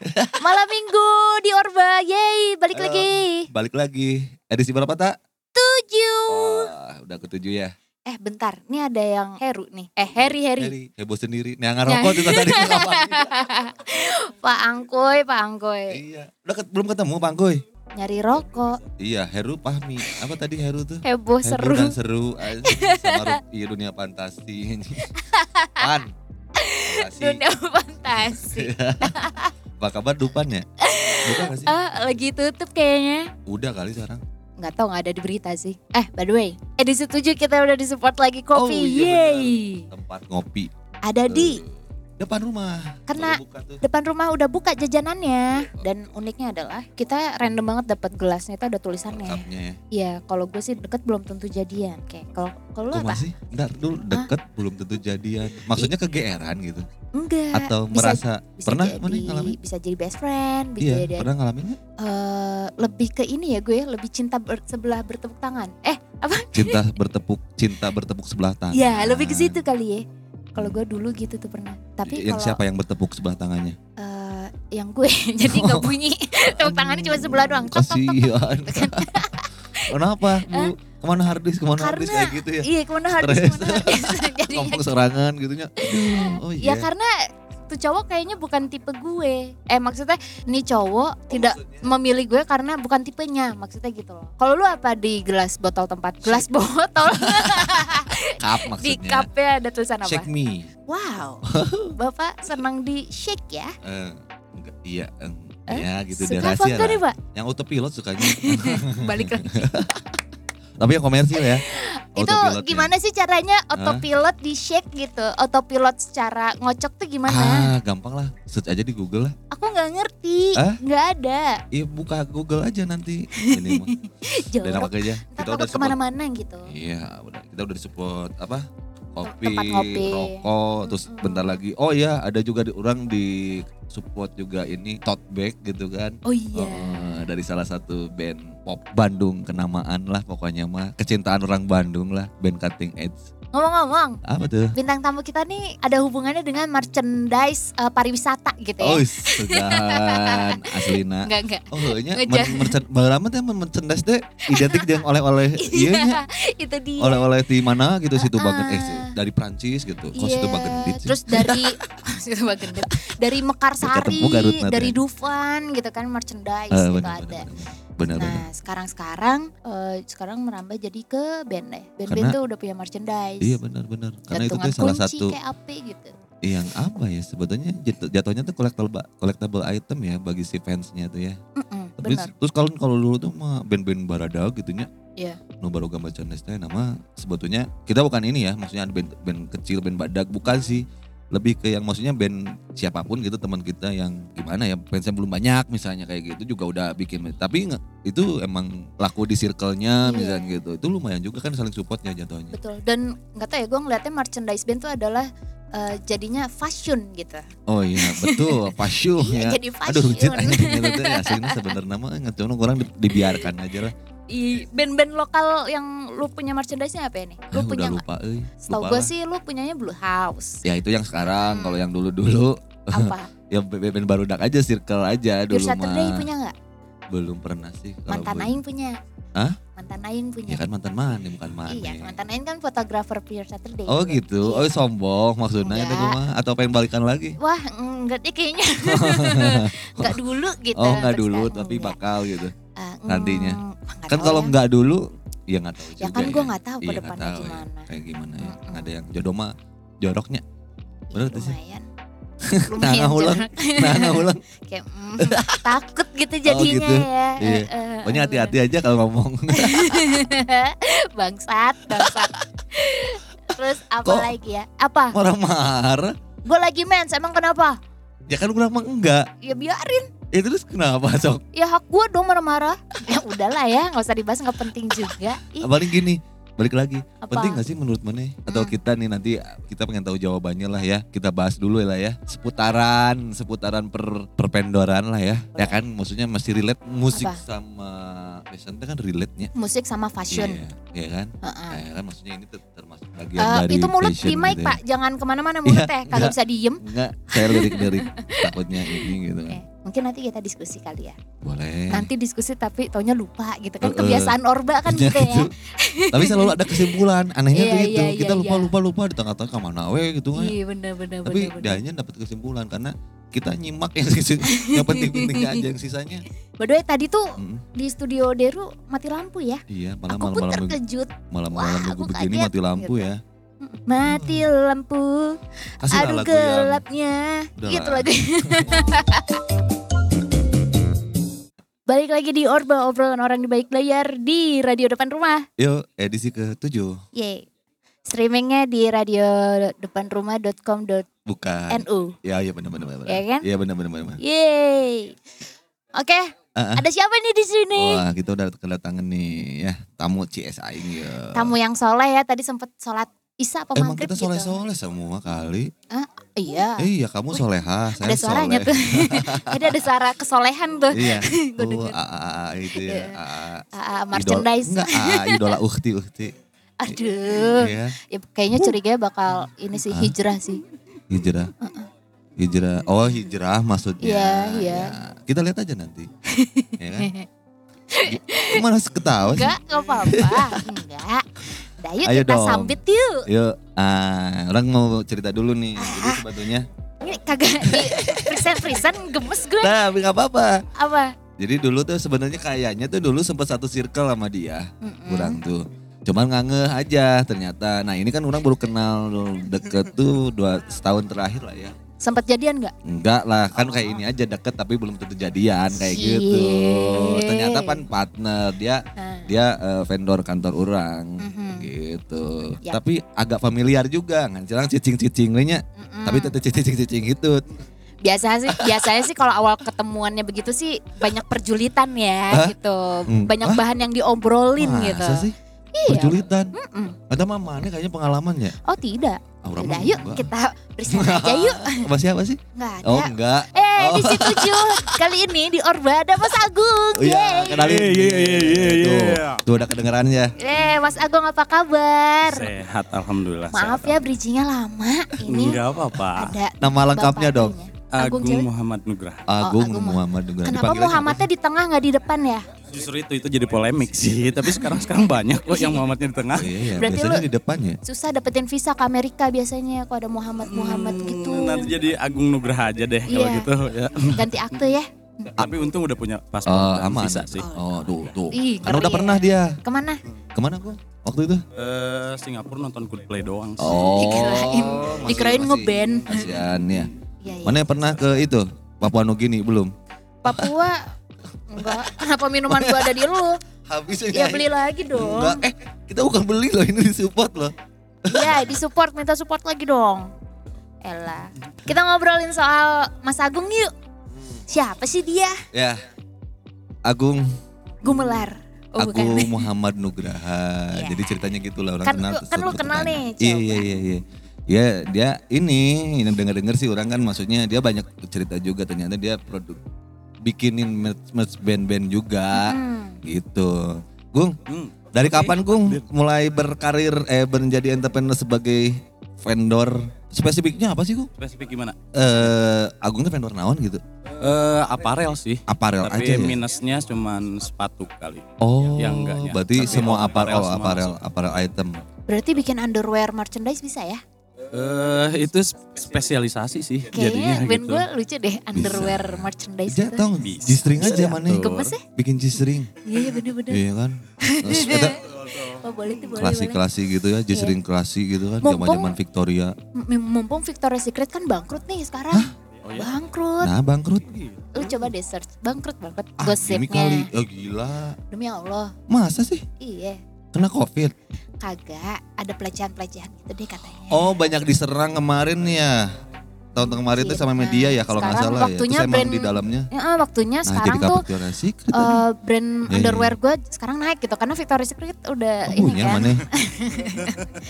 Malam minggu di Orba, yeay balik Halo. lagi. Balik lagi. Edisi berapa tak? Tujuh. Wah, udah ketujuh ya. Eh bentar, ini ada yang Heru nih. Eh Heri Heri. Heri, heboh sendiri. Nih yang ngerokok juga tadi? Pak Angkoy, Pak Angkoy. Iya. Udah ket- belum ketemu Bang Goy? Nyari rokok. Iya, Heru Pahmi. Apa tadi Heru tuh? Heboh Heboh seru. dan seru sama iya dunia fantasi. Pan. Fantasi. Dunia fantasi. Apa kabar Dupan ya? Bukan gak sih? Ah, lagi tutup kayaknya. Udah kali sekarang. Nggak tahu nggak ada di berita sih. Eh, by the way, edisi 7 kita udah disupport lagi kopi. Oh, iya yeay. Tempat ngopi. Ada di Eh, depan rumah. Karena- depan rumah udah buka jajanannya dan uniknya adalah kita random banget dapat gelasnya itu ada tulisannya. Ya. Iya, kalau gue sih deket belum tentu jadian. Kayak kalau kalau apa? masih? Ntar dulu deket belum tentu jadian. Maksudnya kegeeran gitu? Enggak. Atau bisa- merasa bisa pernah jadi, mana ngalamin? bisa jadi best friend, bisa Iya, jadi pernah ngalamin eh, lebih ke ini ya gue, lebih cinta ber- sebelah bertepuk tangan. Eh, Cinta bertepuk, cinta bertepuk sebelah tangan. ya lebih ke situ kali ya. Kalau gue dulu gitu tuh pernah. Tapi Yang kalau siapa yang bertepuk sebelah tangannya? eh, yang gue jadi nggak bunyi, tepuk tangannya cuma sebelah doang. Tok, tok, tok, tok. Kasihan. Kenapa? Bu? Ke mana harddisk? Ke mana Karena- kayak gitu ya? Iya, ke mana harus Stres. ke mana harus. Jadinya Ngomong serangan gitunya. Oh Ya iya. karena tuh cowok kayaknya bukan tipe gue. Eh maksudnya nih cowok tidak memilih gue karena bukan tipenya, maksudnya gitu loh. Kalau lu apa di gelas botol tempat? Gelas botol Cup di maksudnya. cupnya ada tulisan apa? Shake me. Wow, bapak senang di shake ya? Eh, enggak, iya, eh, Eh, ya gitu dia Suka apa rahasia enggak nih lah. pak? Yang autopilot sukanya. Balik lagi. Tapi yang komersil ya. Itu autopilotnya. gimana sih caranya autopilot di shake gitu? Autopilot secara ngocok tuh gimana? Ah, gampang lah. Search aja di Google lah. Aku nggak ngerti, nggak ada. Iya buka Google aja nanti. Ini mah. Dan apa aja. Kita udah ke mana-mana gitu. Iya, udah. Kita udah support apa? Kopi, rokok, terus bentar lagi. Oh iya, ada juga di, orang di support juga ini tote bag gitu kan. Oh iya. Eh, dari salah satu band pop Bandung kenamaan lah pokoknya mah kecintaan orang Bandung lah band Cutting Edge Ngomong-ngomong, apa tuh bintang tamu kita nih ada hubungannya dengan merchandise eh, pariwisata gitu ya? oh segan aslina Enggak enggak. oh nya Ngejar. merchandise teh merchandise teh identik dengan oleh-oleh iya nya itu dia. oleh-oleh di mana gitu situ Ah. banget eh dari Prancis gitu kok situ Iya, banget Terus dari situ Bagendit. dari Mekarsari, dari Dufan gitu kan merchandise Eh, gitu benar, ada. benar benar benar Nah, sekarang-sekarang eh, sekarang merambah jadi ke band deh. Band-band tuh udah punya merchandise. iya benar benar karena itu tuh salah satu kayak apa gitu. yang apa ya sebetulnya jat- jatuhnya tuh collectible collectible item ya bagi si fansnya tuh ya Mm-mm, Tapi bener. terus kalau kalau dulu tuh mah band-band baradal gitu nya. Iya. Nu baru gambar teh nama sebetulnya kita bukan ini ya, maksudnya ada band, band kecil, band badak bukan sih. Lebih ke yang maksudnya band siapa pun gitu teman kita yang gimana ya fansnya belum banyak misalnya kayak gitu juga udah bikin tapi itu emang laku di circle-nya Iya. misalnya gitu itu lumayan juga kan saling supportnya jatuhnya Betul. Dan nggak tahu ya gue ngeliatnya merchandise band tuh adalah eh, jadinya fashion gitu. oh iya betul pasyu Iya, ya jadi aduh rujit fashion. gitu teh aslinya sebenarnya mah nggak orang di- dibiarkan aja lah Ih, band-band lokal yang lu punya merchandise-nya apa ya nih? Lu Ah, punya udah lupa euy Setahu lupa gue sih lu punyanya Blue House. ya itu yang sekarang Hmm. kalau yang dulu-dulu Apa? ya band baru dak aja circle aja dulu Saturday mah punya nggak? belum pernah sih Mantan. Aing punya. Hah? Mantan Aing punya. ya kan mantan mana bukan mana Iya, mantan Aing kan fotografer Pure Saturday. oh gitu Iya. oh sombong maksudnya itu Enggak. mah atau pengen balikan lagi Wah, enggak deh kayaknya. enggak dulu gitu. oh nggak terus dulu sekarang tapi enggak. bakal gitu mm, nantinya. nggak kan kalau ya. nggak dulu ya nggak tahu juga Ya kan gue ya. nggak tahu ke Iya, depannya tahu ya. gimana. kayak gimana ya. Kan ada yang jodoh mah joroknya bener tuh sih Lumayan. Nah Lumayan ulang jorok. nah nah ulang Kayak mm, takut gitu jadinya gitu. ya. Iya. Eh, eh, pokoknya eh. hati-hati aja kalau ngomong bangsat, bangsat. Terus apa Kok? lagi ya? Apa? orang marah Gue lagi mens, emang kenapa? ya kan gue mah enggak Ya biarin. ya terus kenapa sok Ya hak gue dong marah-marah. ya udahlah ya, nggak usah dibahas nggak penting juga. Ih, paling gini balik lagi apa? penting gak sih menurut mana atau Hmm. kita nih nanti kita pengen tahu jawabannya lah ya kita bahas dulu lah ya seputaran seputaran per perpendoran lah ya ya kan maksudnya masih relate musik Apa? sama fashion itu kan relate nya Musik sama fashion. iya iya kan Heeh. ya kan maksudnya ini ter- bagian dari itu mulut di mic gitu ya. pak, jangan ke mana-mana mulut Iya, teh, kagak enggak. bisa diem. enggak saya lirik-lirik takutnya ini gitu kan Eh, Mungkin nanti kita diskusi kali ya. Boleh. Nanti diskusi tapi taunya lupa gitu kan eh. kebiasaan Orba kan Ya, gitu ya. Tapi selalu ada kesimpulan. Anehnya Iya, tuh itu. iya, Kita iya, lupa iya. lupa lupa di tengah-tengah ke mana we gitu kan. Iya benar benar Tapi benar. dia benar. hanya dapat kesimpulan karena kita nyimak yang yang penting-pentingnya aja yang sisanya. By the way, tadi tuh Mm, di studio Deru mati lampu ya. iya, malam aku pun malam-malam terkejut. malam-malam minggu begini kaget, mati lampu gitu. ya. Mati lampu, Kasih aduh yang gelapnya. Udah Gitu lagu. Balik lagi di Orba obrolan orang di balik layar di radio depan rumah. Yuk, edisi ke-7. Yeay. Streamingnya di radio depan rumah.com.nu. Bukan. Ya, iya benar benar benar. Iya kan? Iya benar benar benar. Yeay. Oke, Ah, ah. ada siapa nih di sini? Wah, kita udah kedatangan nih ya, tamu CS aing ya. Tamu yang soleh ya, tadi sempet sholat Isya apa Emang kita gitu. soleh-soleh semua kali. Iya. Eh, iya, kamu soleha, saya ada suaranya soleh. tuh. Jadi ada suara kesolehan tuh. Iya. Oh, a, a, a, itu ya. Iya. A, a, Ah, ah, idol- merchandise. Enggak, a, a, idola uhti uhti. Aduh. Iya, Ya, kayaknya curiganya bakal ini sih Hah? hijrah sih. hijrah. Hijrah. Oh, hijrah maksudnya. Iya, iya. Ya, Kita lihat aja nanti. ya kan? Mana ketawa sih? Enggak, enggak apa-apa. Enggak. Dah yuk Ayo kita dong. sambit yuk. Yuk, ah, orang mau cerita dulu nih. Ah. Jadi sebetulnya, Ini kagak di present-present gemes gue. nah, tapi nggak apa-apa. Apa? Jadi dulu tuh sebenarnya kayaknya tuh dulu sempat satu circle sama dia, Mm-mm. kurang tuh. Cuman nggak ngeh aja ternyata. Nah ini kan orang baru kenal deket tuh dua setahun terakhir lah ya. Sempet jadian enggak? Enggak lah, kan kayak ini aja deket tapi belum tentu jadian kayak gitu. Ternyata kan partner dia Nah, dia eh, vendor kantor orang Mhm. gitu. Ya. Tapi agak familiar juga, kan cerang cicing-cicing lainnya. mm-mm. Tapi tetep cicing-cicing itu. biasa sih biasanya sih kalau awal ketemuannya begitu sih banyak perjulitan ya Hah? gitu Hmm. banyak Hah? bahan yang diobrolin gitu Masa sih? Iya. Perjulitan. Mm-mm. Ada mama ini kayaknya pengalaman ya. oh tidak Aura Udah mah yuk enggak. kita bersama aja yuk Sama siapa sih? nggak ada Oh enggak. eh Oh. di situ tujuh kali ini di Orba ada Mas Agung Oh iya, Yeay. kenalin. Iya, iya, iya, iya, Tuh, iya. tuh udah kedengeran ya. eh Mas Agung apa kabar Sehat alhamdulillah. maaf ya bridgingnya lama ini Enggak apa-apa. ada Nama lengkapnya dong. Bapaknya. Agung siapa? Muhammad Nugrah. Agung Agung Muhammad Nugrah. kenapa Muhammadnya di tengah nggak di depan ya Justru itu itu jadi polemik sih. Tapi sekarang sekarang banyak kok yang Muhammadnya di tengah. Iya, iya. Berarti biasanya lu- di depan ya. susah dapetin visa ke Amerika biasanya kalau ada Muhammad Muhammad gitu Hmm, Nanti jadi Agung Nugrah aja deh kalau Iya. gitu ya. ganti akte ya Tapi untung udah punya paspor Oh, dan aman. visa sih. Oh, tuh, tuh. Ih, Kan udah pernah ya. dia. ke mana Ke mana gua? Waktu itu? Eh Singapura nonton Coldplay doang sih. Oh. Dikirain- dikirain masih ngeband. Kasihan ya. Iya, iya. Mana pernah ke itu? Papua Nugini belum? Papua enggak kenapa minuman gua ada di lu Habis ya beli lagi dong Enggak, eh kita bukan beli loh, ini disupport loh. Iya di support minta support lagi dong Ella kita ngobrolin soal Mas Agung yuk siapa sih dia Ya, Agung Gumelar oh Agung bukan Muhammad Nugraha. Iya. Jadi ceritanya gitu lah orang Kan kenal. kan lu kenal nih, Iya iya iya iya. Ya dia ini yang denger-denger sih orang kan maksudnya dia banyak cerita juga ternyata dia produk bikinin merch, merch band-band juga Hmm. gitu. Gung, Hmm. dari Oke. kapan Gung mulai berkarir eh menjadi entrepreneur sebagai vendor? Spesifiknya apa sih Gung? Spesifik gimana? Eh Agung tuh vendor naon gitu? Eh aparel sih. Aparel Tapi aja ya. minusnya cuman sepatu kali. Oh, yang enggaknya. berarti Tapi semua aparel aparel, semua aparel, aparel item. berarti bikin underwear merchandise bisa ya Eh itu sp- spesialisasi sih jadinya kayaknya band gitu. gue lucu deh underwear merchandise Ja, gitu tau Bisa. G-string aja Bisa mana gemes ya bikin G-string. iya iya bener-bener Iya kan? Terus kita oh boleh tuh boleh boleh klasi-klasi gitu ya, G-string klasi gitu kan, zaman-zaman Victoria. Mumpung Victoria's Secret kan bangkrut nih sekarang Oh ya? bangkrut Nah, bangkrut. lu coba deh search bangkrut bangkrut Ah, gini kali. gosipnya Oh gila. demi Allah Masa sih? iya Kena Covid? Kagak ada pelecehan-pelecehan gitu deh katanya Oh, banyak diserang kemarin ya. Tahun kemarin itu sama media ya kalau nggak salah ya. waktunya Terus emang brand- di dalamnya. Ya, eh, waktunya Nah, sekarang jadi tuh Victoria's Secret. tadi. eh, brand Iya, underwear iya. gue sekarang naik gitu karena Victoria's Secret udah Oh, ini punya kan mana?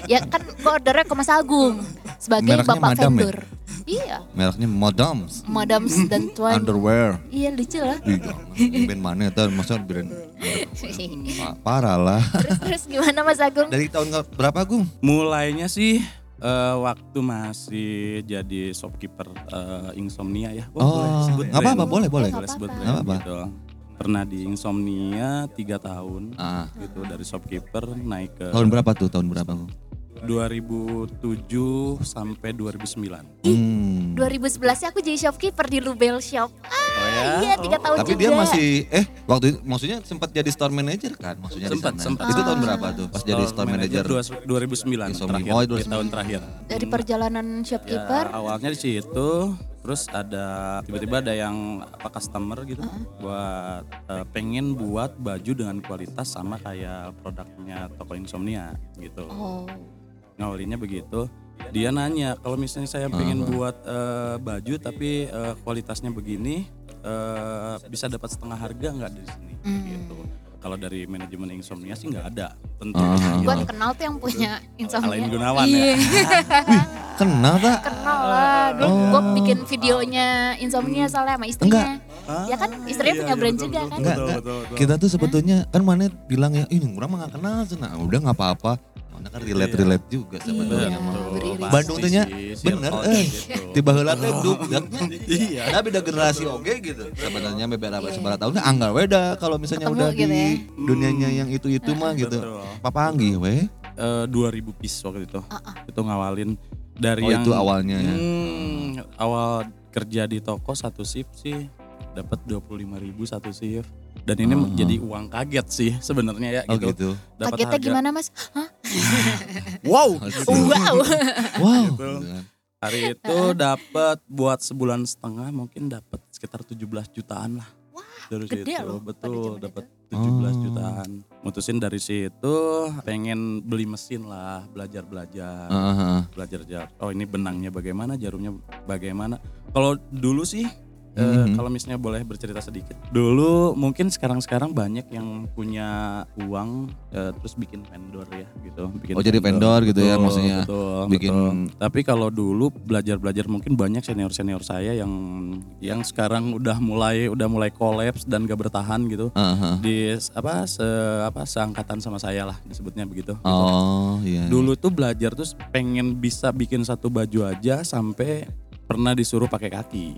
ya kan gue ordernya ke Mas Agung sebagai Mereknya bapak Madam ya? vendor iya Mereknya Madams Madams dan Tuan Underwear. iya lucu lah jangan. band mana itu? Masa brand Pa- parah lah. terus terus gimana Mas Agung Dari tahun berapa Gung? Mulainya sih Eh, waktu masih jadi shopkeeper eh, insomnia ya. Wah, Oh, boleh sebut nggak apa-apa, boleh, boleh. Boleh sebut brand apa-apa. gitu. Pernah di insomnia tiga tahun Ah, gitu dari shopkeeper naik ke tahun berapa tuh? Tahun berapa? 2007 sampai 2009. Hmm. 2011 aku jadi shopkeeper di Lubel Shop. Ah, Oh ya? iya tiga tahun Tapi juga. dia masih eh waktu itu maksudnya sempat jadi store manager kan maksudnya Sempat, di sana. sempat. Itu tahun berapa tuh pas jadi store manager? dua- 2009 Insomnia. terakhir Oh, di 2009. tahun terakhir. Dari perjalanan Ya, shopkeeper. awalnya di situ terus ada tiba-tiba ada yang apa customer gitu buat eh, pengen buat baju dengan kualitas sama kayak produknya toko insomnia gitu. Oh. Ngawalinnya begitu. Dia nanya kalau misalnya saya pengen buat eh, baju tapi eh, kualitasnya begini eh, bisa dapat setengah harga nggak di sini Hmm. gitu. Kalau dari manajemen insomnia sih nggak ada tentu. Ah. gitu. Gua kenal tuh yang punya insomnia. Alain Gunawan Iya. ya. Kenal tak? kenal lah. Dulu gua bikin videonya insomnia soalnya sama istrinya. Ya kan istrinya Iya, punya iya, brand betul, juga betul, kan. Enggak, betul, enggak. betul, betul. Kita tuh sebetulnya kan mana bilang ya, ini orang mah gak kenal Nah, udah nggak apa-apa. Mana kan relate relate juga sebenarnya. Iya. Bandung tuh nya Pasti, bener circle eh gitu. tiba heula teh duk Iya. Ada beda generasi oge gitu. Sebenarnya beberapa seberapa tahun anggar weda kalau misalnya Ketemu udah gitu di ya. dunianya yang itu-itu mah gitu. Betul. Papanggih we. Eh, 2000 piece waktu itu. Ah, Itu ngawalin dari Oh yang itu awalnya ya. Hmm, awal kerja di toko satu shift sih dapat 25.000 satu shift. Dan ini Oh. jadi uang kaget sih sebenarnya ya Oh gitu. gitu. Dapat Kagetnya harga- gimana mas? Hah? Wow. Wow. Wow. Gitu. Hari itu dapat buat sebulan setengah mungkin dapat sekitar 17 jutaan lah. dari gede situ loh betul dapat itu. 17 Oh. jutaan. Mutusin dari situ pengen beli mesin lah, belajar-belajar. Heeh. belajar jar. Oh ini benangnya bagaimana, jarumnya bagaimana. Kalau dulu sih, Mhm. kalau misalnya boleh bercerita sedikit. Dulu mungkin sekarang-sekarang banyak yang punya uang eh, terus bikin vendor ya gitu. Bikin Oh, jadi vendor gitu ya, maksudnya Betul, bikin- betul. Tapi kalau dulu belajar-belajar mungkin banyak senior-senior saya yang yang sekarang udah mulai udah mulai kolaps dan gak bertahan gitu. Heeh. Di apa se apa seangkatan sama saya lah disebutnya begitu. gitu. Oh iya. Dulu tuh belajar terus pengen bisa bikin satu baju aja sampai pernah disuruh pakai kaki.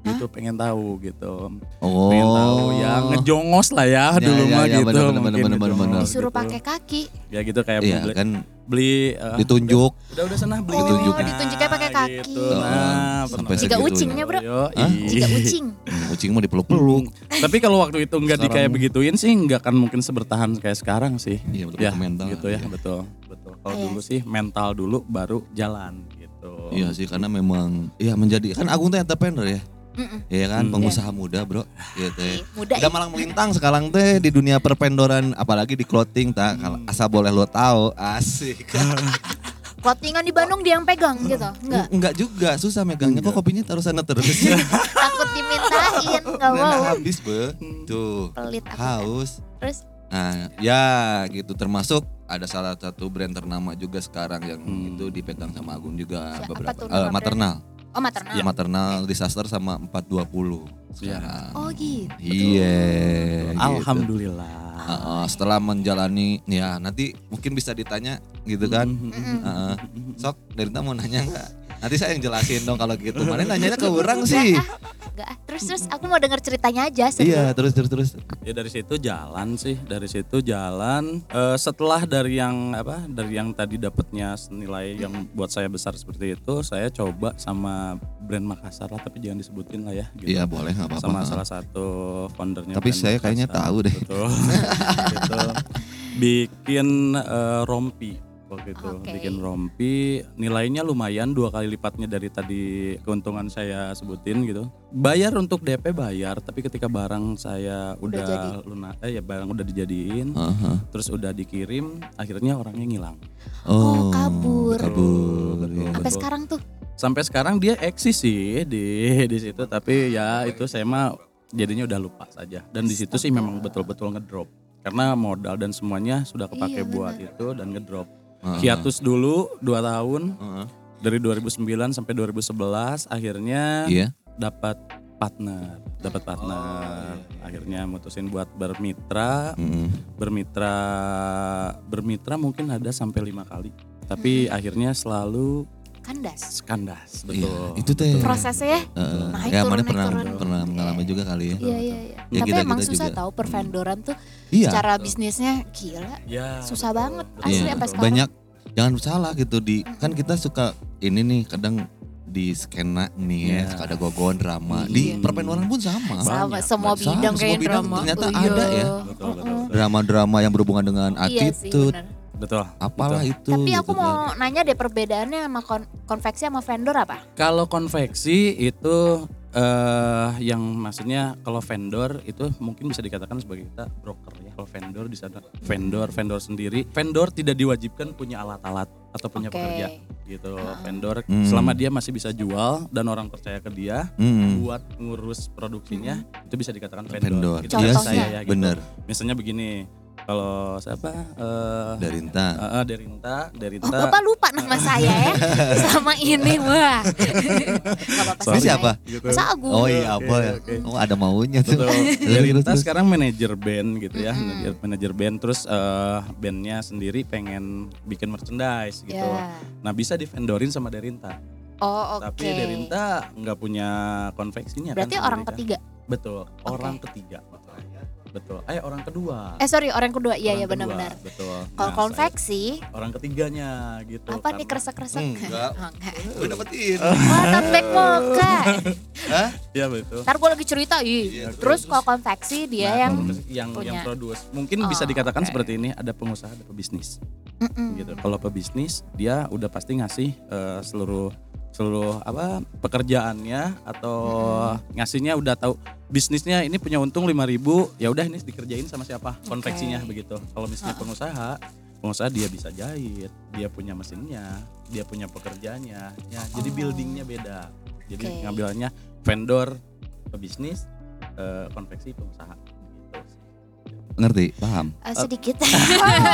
Gitu pengen tahu gitu. Oh. Pengen tahu ya ngejongos lah ya, Ya, dulu ya, mah ya, gitu. bener, bener, mungkin bener, bener. Disuruh gitu. pakai kaki. Ya gitu kayak Iya beli, kan beli eh, ditunjuk. Udah udah sana beli Oh, ini. ditunjuknya pakai kaki. Gitu. Oh, Nah, sampai pernah. Jika segitu ucingnya bro. Hah? Jika ucing. Hmm, Kucing mau dipeluk-peluk. Tapi kalau waktu itu nggak di kayak begituin sih nggak akan mungkin sebertahan kayak sekarang sih. Iya betul Ya, mental. gitu ya, Iya. betul. Betul. Kalau dulu sih mental dulu baru jalan gitu. Iya sih karena memang iya menjadi kan Agung teh entrepreneur ya. Mm-mm. Iya kan Hmm. pengusaha muda, Bro. Gitu teh. Muda Udah ya. malang melintang sekarang teh di dunia perpendoran apalagi di clothing tak kalau asal boleh lo tahu asik. Clothingan di Bandung dia yang pegang gitu. Enggak. Enggak juga susah megangnya kok kopinya taruh sana terus. Takut dimintain. Enggak Nah, mau. habis be. Tuh. Pelit aku. Haus. Terus Nah, ya gitu termasuk ada salah satu brand ternama juga sekarang yang Hmm. itu dipegang sama Agung juga Siapa beberapa tuh nama maternal. Oh maternal. Ya maternal disaster sama 420 sekarang. Oh gitu. Iya. gitu. Alhamdulillah. Heeh, setelah menjalani ya nanti mungkin bisa ditanya gitu kan. Mhm. Heeh. Sok dari mau nanya nggak? Nanti saya yang jelasin dong kalau gitu. Mana nanyanya ke orang sih? Enggak ah. Terus terus aku mau denger ceritanya aja seru. Iya, terus terus terus. Ya dari situ jalan sih, dari situ jalan. Eh, setelah dari yang apa, dari yang tadi dapatnya nilai yang buat saya besar seperti itu, saya coba sama brand Makassar lah, tapi jangan disebutin lah ya. Gitu. Iya boleh nggak apa-apa. Sama salah satu foundernya. Tapi brand saya kayaknya Makassar. tahu deh. Betul. Gitu. Bikin eh, rompi waktu itu, Oke. bikin rompi. Nilainya lumayan dua kali lipatnya dari tadi keuntungan saya sebutin gitu. Bayar untuk DP bayar, tapi ketika barang saya udah, jadi. lunak, eh ya barang udah dijadiin, Heeh. terus udah dikirim, akhirnya orangnya ngilang. Oh, kabur. Kabur. Betul, iya. Sampai betul. sekarang tuh. Sampai sekarang dia eksis sih di di situ, tapi ya itu saya mah jadinya udah lupa saja. Dan di situ sih memang betul-betul ngedrop karena modal dan semuanya sudah kepake Iya, buat itu dan ngedrop. Heeh. Hiatus dulu 2 tahun Heeh. dari 2009 sampai 2011 akhirnya Iya. dapat partner, dapat partner. Akhirnya mutusin buat bermitra, Mm. bermitra bermitra mungkin ada sampai lima kali tapi akhirnya selalu Kandas. kandas, Iya, betul. itu teh. Prosesnya ya? Heeh. Naik ya turun, mana naik pernah turun. pernah mengalami juga kali ya. Iya iya iya. Ya, Tapi kita- emang kita susah juga. tahu pervendoran tuh Iya. secara bisnisnya gila. Ya, Susah betul, banget. betul, Asli Iya, apa betul. sekarang? banyak jangan salah gitu di kan kita suka ini nih kadang di skena nih ya Iya. suka ada gogon drama di Iya. perpendoran pun sama Sama Banyak, semua bidang Sama, kayak semua bidang drama. ternyata Oh, ada iya. ya. Betul, betul, Heeh. betul. drama-drama yang berhubungan dengan Iya sih attitude. Betul. apalah betul. itu Tapi aku gitu mau kan. nanya deh perbedaannya sama kon- konveksi sama vendor apa? Kalau konveksi itu eh yang maksudnya kalau vendor itu mungkin bisa dikatakan sebagai kita broker ya. Kalau vendor di sana vendor vendor sendiri, vendor tidak diwajibkan punya alat-alat atau punya Oke. pekerja gitu. Ah. Vendor Hmm. selama dia masih bisa jual dan orang percaya ke dia Mm-mm. buat ngurus produksinya itu bisa dikatakan vendor. vendor Gitu iya Contohnya? saya ya gitu. bener Misalnya begini, kalau siapa eh dari entah eh, eh, Derinta, Oh, Derinta Bapak lupa nama saya ya. Sama ini wah. Apa-apa Sorry. Siapa gitu. Masa Agung? oh iya apa ya oke. oh ada maunya tuh Betul. Derinta sekarang manajer band gitu ya, Mm-mm. manajer manajer band terus eh, bandnya sendiri pengen bikin merchandise gitu. Ya. Nah bisa di vendorin sama Derinta. Oh oke. Tapi Derinta nggak punya konveksinya Berarti kan. orang sendiri kan. ketiga. Betul, orang ketiga. Betul. Eh orang kedua. Eh sorry orang kedua. Iya iya benar-benar. Betul. Kalau Nah, konveksi saya orang ketiganya gitu. apa nih karena- kresek-kresek? Enggak. Oh, enggak. Gue dapetin Wah, tambek moka. Hah? Iya betul. Ntar gue lagi cerita, ih. Iya, Terus terus. kalau konveksi dia Nah, yang yang punya. yang produce. Mungkin bisa Oh, dikatakan oke. seperti ini, ada pengusaha, ada pebisnis. Mm-mm. gitu. Kalau pebisnis dia udah pasti ngasih eh, seluruh seluruh apa pekerjaannya atau ngasihnya udah tahu bisnisnya ini punya untung 5000 ya udah ini dikerjain sama siapa konveksinya begitu. Kalau misalnya pengusaha pengusaha dia bisa jahit, dia punya mesinnya, dia punya pekerjaannya, ya jadi Oh. buildingnya beda. Jadi Oke. ngambilannya vendor pebisnis, eh, konveksi pengusaha. Ngerti paham Eh, sedikit.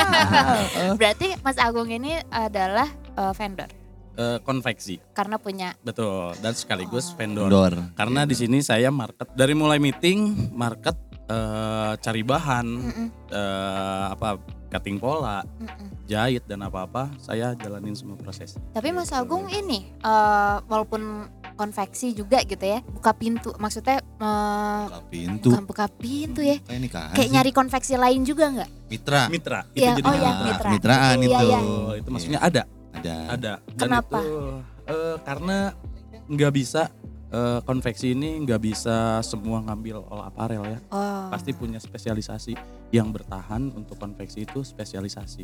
Berarti Mas Agung ini adalah eh, vendor Eh, konveksi, karena punya betul. Dan sekaligus Oh. vendor. Door Karena di sini saya market dari mulai meeting, market eh, cari bahan, Mm-mm, eh, apa cutting pola, mm-mm. jahit dan apa-apa, saya jalanin semua proses. Tapi Mas. Agung ini eh, walaupun konveksi juga gitu ya, buka pintu. Maksudnya eh, buka pintu bukan buka pintu ya. kayak nikahan Kayak sih. nyari konveksi lain juga nggak? mitra Mitra, Iya, itu jadi oh ya, mitra. mitra. mitraan Iya, itu iya. Oh, itu maksudnya ada, ada ada. Dan Kenapa? itu eh, karena nggak bisa eh, konveksi ini nggak bisa semua ngambil all apparel ya. Oh. Pasti punya spesialisasi yang bertahan untuk konveksi itu spesialisasi.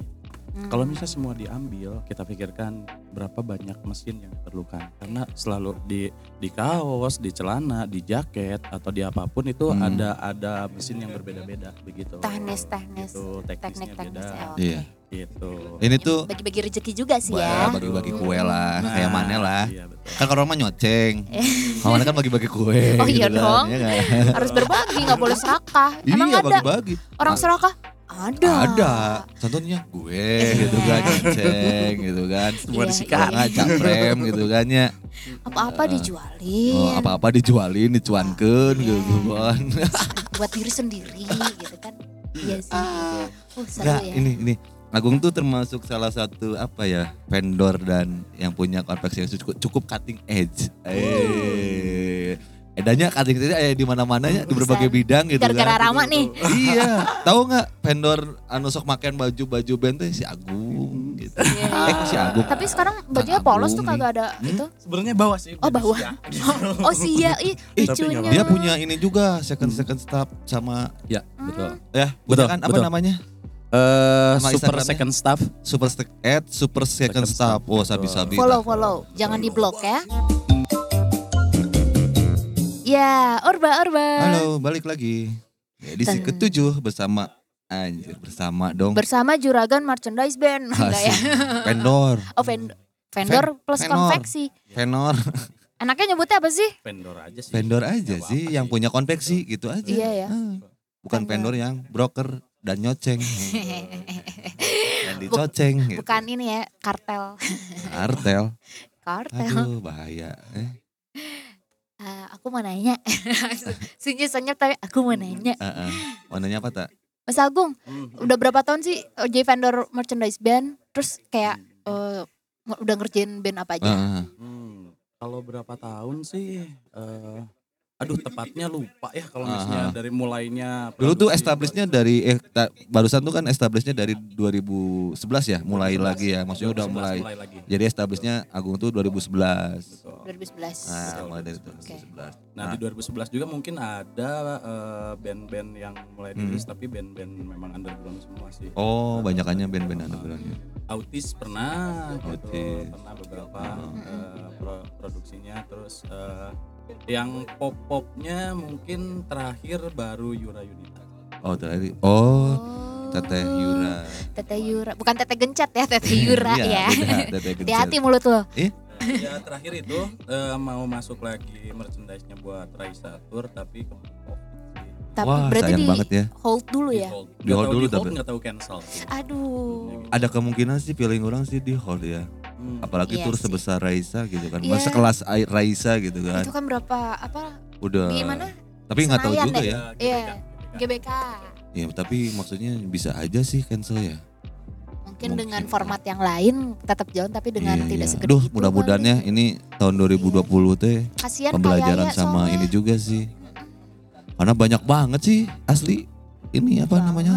Hmm. Kalau misalnya semua diambil, kita pikirkan berapa banyak mesin yang diperlukan. Karena selalu di di kaos, di celana, di jaket atau di apa pun itu Hmm. ada ada mesin yang berbeda-beda begitu. teknis-teknis, Gitu, teknisnya beda. oke. Iya. Gitu. ini tuh Bagi-bagi rezeki juga sih Wah, ya. bagi-bagi kue lah kayak Nah, mana lah Iya betul. kan kalau orang mah nyoceng kalau mana kan bagi-bagi kue Oh, iya gitu kan, dong. iya kan? Harus berbagi, nggak boleh serakah. Emang iya ada bagi-bagi orang Ah, serakah? Ada. ada contohnya gue gitu kan nyoceng gitu kan Semua Iya, disikat. Kalau nggak caprem gitu kan ya Apa-apa dijualin. oh, apa-apa dijualin dicuankeun Iya. gitu kan buat diri sendiri gitu kan. Iya sih. Oh, seru Nggak, ya. ini ini Agung tuh termasuk salah satu apa ya vendor dan yang punya konveksi yang cukup, cukup cutting edge. Eh, edanya cutting edge eh di mana-mana ya di berbagai bidang gitu Gara-gara kan. Rama nih. iya, tahu nggak vendor anu sok maken baju-baju band teh si Agung gitu. Iya. Eh si Agung. Tapi sekarang bajunya polos tuh kagak ada Hmm? itu. Sebenarnya bawah sih. Oh, bawah. Oh sia, ih Ih, lucunya. Dia punya ini juga second second stop sama Ya, betul. ya, Betul, betul kan apa betul. namanya? Eh Sama super second staff. Super at Super Second Second Stop. Stop, Oh, sabi-sabi. Follow follow, jangan di blok ya. Ya, Orba Orba. Halo, balik lagi. Edisi Dan- ketujuh bersama anjir bersama dong. Bersama Juragan Merchandise Band. Enggak ya? Vendor, Oh, vendor. Vendor plus vendor. konveksi. vendor, Enaknya nyebutnya apa sih? Vendor aja sih. vendor aja sih yang sih. punya konveksi gitu aja. Iya ya. Ah, Bukan vendor yang broker dan nyoceng. dan dicoceng gitu. Bukan ini ya, kartel. Artel. Kartel. Aduh, bahaya. Eh, Ah, aku mau nanya. Sunyi senyap tapi aku mau nanya. ah, ah. Warnanya apa tak? Mas Agung, Hmm. udah berapa tahun sih jadi vendor merchandise band? Terus kayak nge- udah ngerjain band apa aja? Ah, Hmm, kalau berapa tahun sih? eh, aduh tepatnya lupa ya kalau Aha. misalnya dari mulainya. Dulu tuh establishnya dari eh ta- barusan tuh kan establishnya dari 2011 ya, mulai lagi ya. Maksudnya udah 2011 mulai. lagi. Jadi establishnya Agung tuh 2011. Betul. 2011. Nah, Betul, mulai dari 2011. 2011. Nah, di 2011 juga mungkin ada eh, band-band yang mulai Hmm. dirilis tapi band-band memang underground semua sih. Oh, banyakannya band-band underground ya. Autis pernah gitu, Autis. pernah beberapa Hmm. eh, pro- produksinya terus eh, yang pop-popnya mungkin terakhir baru Yura Yunita. Oh, terakhir. Oh, Oh. Teteh Yura. Teteh Yura, bukan Teteh Gencet ya, Teteh Yura Iya, ya. Gencet. Hati-hati mulut lo. ya terakhir itu eh, mau masuk lagi merchandise-nya buat Raisa Tour tapi. Tapi Wah, berarti sayang di banget ya. hold dulu Di ya. hold. Di hold dulu di hold tapi- nggak tahu cancel. Aduh. Ada kemungkinan sih feeling orang sih di hold ya. Hmm. Apalagi Iya tur sih. sebesar Raisa gitu kan. Iya. Masa kelas Ai- Raisa gitu kan. Itu kan berapa apa Udah. di mana? Tapi nggak tahu juga deh. ya. Iya. GBK. GBK. Ya, tapi maksudnya bisa aja sih cancel ya. Mungkin, Mungkin. dengan format yang lain tetap jalan tapi dengan Iya, tidak iya. segede Duh, itu mudah-mudahan ya kali. ini tahun 2020 teh Kasihan pembelajaran sama soalnya. ini juga sih. Karena banyak banget sih asli ini apa Banget. namanya?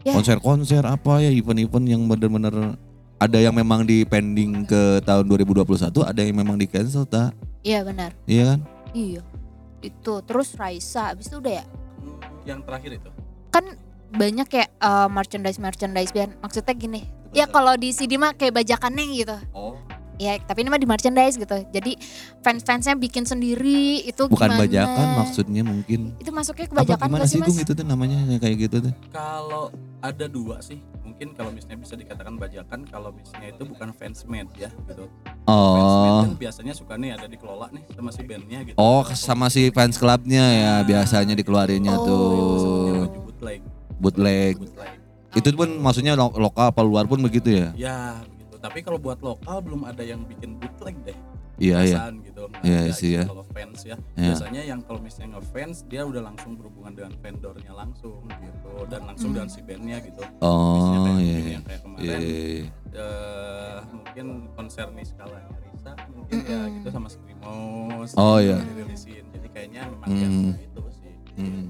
Ya. Konser-konser apa ya event-event yang bener-bener ada yang memang di pending ke tahun 2021, ada yang memang di cancel tak? Iya benar. Iya kan? Iya. Itu terus Raisa habis itu udah ya. Yang terakhir itu. Kan banyak kayak eh, merchandise merchandise band. Maksudnya gini. Ya kalau di CD mah kayak bajakannya gitu. Oh. Ya, tapi ini mah di merchandise gitu. Jadi fans-fansnya bikin sendiri itu Bukan gimana? bajakan maksudnya mungkin. Itu masuknya ke Apa bajakan gimana gak sih Gung mas? itu tuh namanya kayak gitu tuh? Kalau ada dua sih, mungkin kalau misalnya bisa dikatakan bajakan, kalau misalnya itu bukan fans made ya gitu. Fans made Oh. kan biasanya suka nih ada dikelola nih sama si bandnya gitu. Oh, sama si fans clubnya ya biasanya dikeluarinnya Oh. tuh Baju bootleg, bootleg. bootleg. Itu pun maksudnya lo- lokal apa luar pun begitu ya? Ya. Tapi kalau buat lokal belum ada yang bikin bootleg deh. Iya iya. Gitu. Nah, Iya ada sih gitu ya. Kalau fans ya. Iya. Biasanya yang kalau misalnya ngefans dia udah langsung berhubungan dengan vendornya langsung gitu dan langsung Hmm. dengan si bandnya gitu. Oh iya iya. yang kayak kemarin Iya, iya, iya. eh, mungkin konser nih skalanya Risa mungkin ya Mm-mm. gitu sama Screamos Oh, iya. dirilisin jadi kayaknya memang Hmm. yang itu sih Hmm.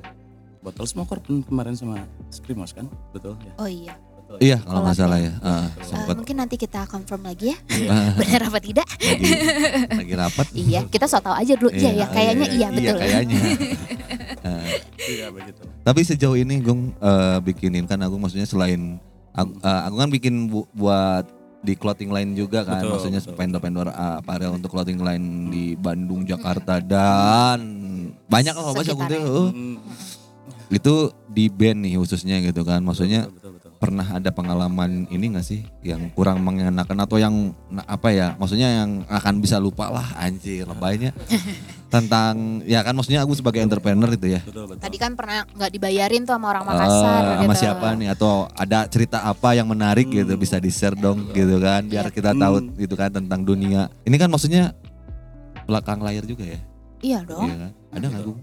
botol smoker pun kemarin sama Screamos kan betul ya Oh iya. Betul Iya kalau nggak salah ya. Eh, sempat mungkin nanti kita confirm lagi ya. Iya. Benar apa tidak? lagi lagi rapat. iya, kita so tau aja dulu. Iya, ya, kayaknya iya, betul. Iya kayaknya. Ah, iya begitu tapi sejauh ini Gung eh, bikinin kan aku maksudnya selain aku, eh, aku kan bikin bu- buat di clothing line juga kan Betul, maksudnya betul. vendor-vendor uh, apparel untuk clothing line di Bandung, Jakarta dan banyak lah sih aku Sekitarnya. tuh. Hmm. Itu di band nih khususnya gitu kan. Maksudnya betul, betul, betul. Pernah ada pengalaman ini gak sih yang kurang mengenakan atau yang na- apa ya maksudnya yang akan bisa lupa lah anjir lebaynya tentang ya kan maksudnya aku sebagai entrepreneur itu ya betul, betul. Tadi kan pernah nggak dibayarin tuh sama orang Eh, Makassar sama gitu. siapa nih atau ada cerita apa yang menarik gitu Hmm. bisa di share dong gitu kan biar Iya. kita tahu Hmm. gitu kan tentang dunia ini kan maksudnya belakang layar juga ya Iya dong. Iya kan ada nggak Gung?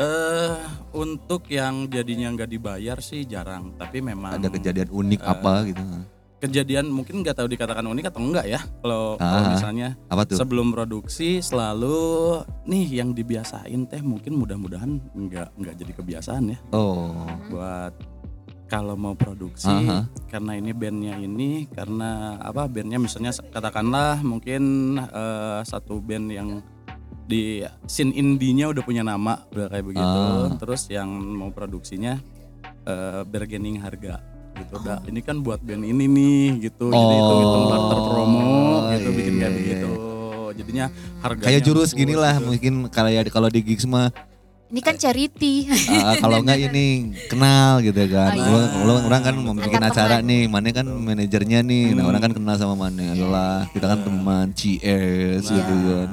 Eh untuk yang jadinya nggak dibayar sih jarang tapi memang ada kejadian unik eh, apa gitu kejadian mungkin nggak tahu dikatakan unik atau enggak ya kalau kalau Ah. misalnya apa tuh sebelum produksi selalu nih yang dibiasain teh mungkin mudah-mudahan nggak nggak jadi kebiasaan ya oh buat kalau mau produksi Aha. karena ini bandnya ini karena apa bandnya misalnya katakanlah mungkin eh, satu band yang di scene indinya udah punya nama udah kayak begitu Ah. terus yang mau produksinya eh, bargaining harga gitu udah ini kan buat band ini nih gitu jadi Oh. hitung hitung barter promo gitu bikin kayak Iya, iya, begitu jadinya harganya kayak jurus gini lah gitu. mungkin kayak kalau di gigs mah Ini kan charity. Ah, kalau enggak ini kenal gitu kan. Oh, iya. Orang, kan mau bikin acara nih, mana kan manajernya nih. Nah, Hmm. orang kan kenal sama mana. Ayolah, kita kan teman, cheers Nah, gitu kan.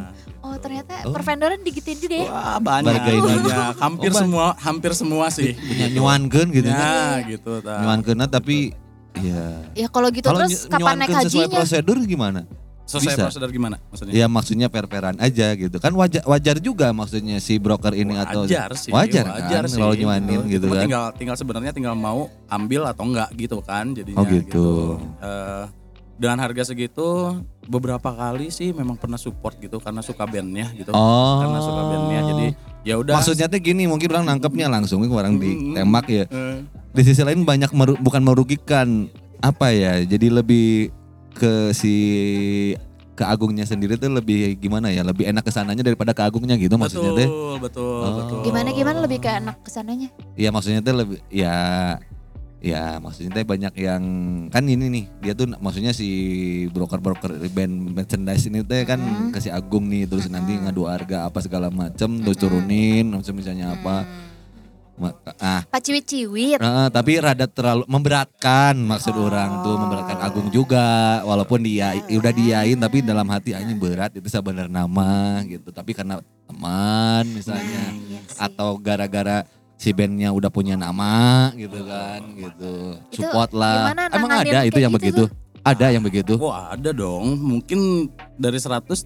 Oh pervendoran digituin juga ya. Wah banyak, Bargain. banyak. hampir Oh, semua, hampir semua sih. Punya nyuankeun gitu kan. Ya gitu. tah. Nyuankeunna tapi ya Ya kalau gitu kalau terus kapan naik nyuankeun sesuai hajinya? prosedur gimana? Selesai bisa. prosedur gimana maksudnya? Ya maksudnya per-peran aja gitu. Kan wajar wajar juga maksudnya si broker ini atau wajar sih, wajar, wajar kan sih, kalau nyuanin gitu Cuma kan. Tinggal tinggal sebenarnya tinggal mau ambil atau enggak gitu kan jadinya Oh, gitu. Eh, dengan harga segitu beberapa kali sih memang pernah support gitu karena suka bandnya gitu Oh. karena suka bandnya jadi ya udah Maksudnya tuh gini, mungkin orang nangkepnya langsung orang ditembak ya. Eh, Di sisi lain banyak meru- bukan merugikan apa ya? Jadi lebih ke si ke Agungnya sendiri tuh lebih gimana ya? Lebih enak ke sananya daripada ke Agungnya gitu maksudnya teh. betul betul Oh. betul Gimana gimana lebih ke anak ke sananya? Iya maksudnya tuh lebih ya ya maksudnya teh banyak yang kan ini nih dia tuh maksudnya si broker-broker band merchandise ini teh kan Hmm. kasih Agung nih terus nanti ngadu harga apa segala macem terus turunin macam misalnya apa Ma- ah Pak ciwit-ciwit. Heeh, tapi rada terlalu memberatkan maksud Oh. orang tuh memberatkan Agung juga walaupun dia udah diain tapi dalam hati hanya berat itu sebenarnya nama gitu tapi karena teman misalnya Iya sih. atau gara-gara si bandnya udah punya nama gitu kan gitu Itu support lah gimana emang ada itu yang gitu begitu ada yang begitu Wah ada dong, mungkin dari 170%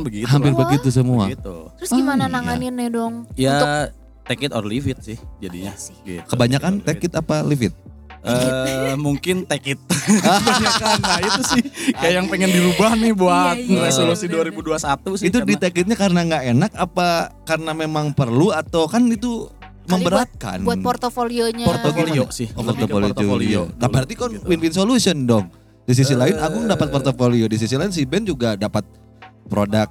begitu. hampir lah. begitu semua Begitu. Terus gimana Oh, iya. nanganinnya dong? Ya take it or leave it sih jadinya. Iya sih. Gitu. kebanyakan Take take it apa leave it Eh, mungkin take it. Kebanyakan. nah itu sih kayak yang pengen dirubah nih buat Iya, iya, resolusi bener, 2021 sih. itu di karena- take itnya karena nggak enak apa karena memang perlu atau kan itu memberatkan Buat portofolionya. portofolio sih. Oh, portofolio. portofolio Nah, berarti kan gitu. win-win solution dong. Di sisi Eh. lain Agung dapat portofolio, di sisi lain si Ben juga dapat produk.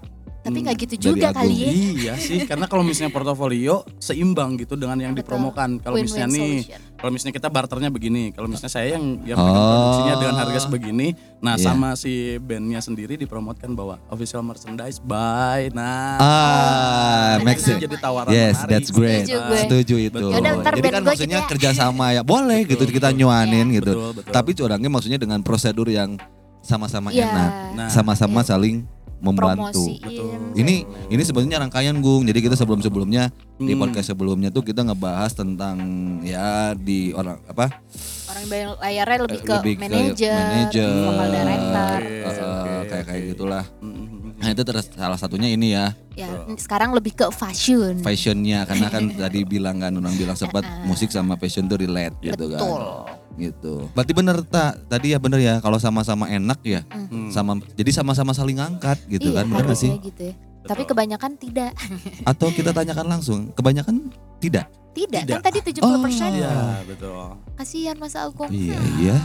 Tapi nggak gitu juga kali ya. Iya sih, karena kalau misalnya portofolio seimbang gitu dengan yang Betul. dipromokan. Kalau misalnya nih, kalau misalnya kita barternya begini, kalau misalnya saya yang yang Oh. produksinya dengan harga sebegini, nah Iya. sama si bandnya sendiri dipromotkan bahwa official merchandise by, nah Ah, itu sense. jadi tawaran Yes, menarik. that's great. Setuju gue. Setuju itu. Yaudah, Jadi kan maksudnya kita- kerjasama ya boleh gitu Betul, kita betul. nyuanin Iya. gitu. Betul, betul. Tapi curangnya maksudnya dengan prosedur yang sama-sama Iya. enak, Nah, sama-sama saling membantu. Promosiin. Betul. Ini ini sebenarnya rangkaian Gung. Jadi kita sebelum-sebelumnya di Hmm. podcast sebelumnya tuh kita ngebahas tentang ya di orang apa Orang yang layarnya lebih ke lebih ke manajer, manajer, vokal director. Oke, eh, oke, kayak kayak oke. gitulah. Mm-mm. Nah itu terus salah satunya ini ya Ya, sekarang lebih ke fashion. fashionnya karena kan tadi bilang kan orang bilang sempat musik sama fashion tuh relate gitu Betul. Kan. Gitu. Berarti bener tak tadi ya bener ya kalau sama-sama enak ya Hmm. sama jadi sama-sama saling ngangkat gitu iya, kan bener gak sih? harusnya gitu ya. Tapi kebanyakan tidak. Atau kita tanyakan langsung kebanyakan tidak? Tidak, Tidak. kan tadi 70%. Oh. Iya, betul. Kasihan Mas Agung. Iya iya.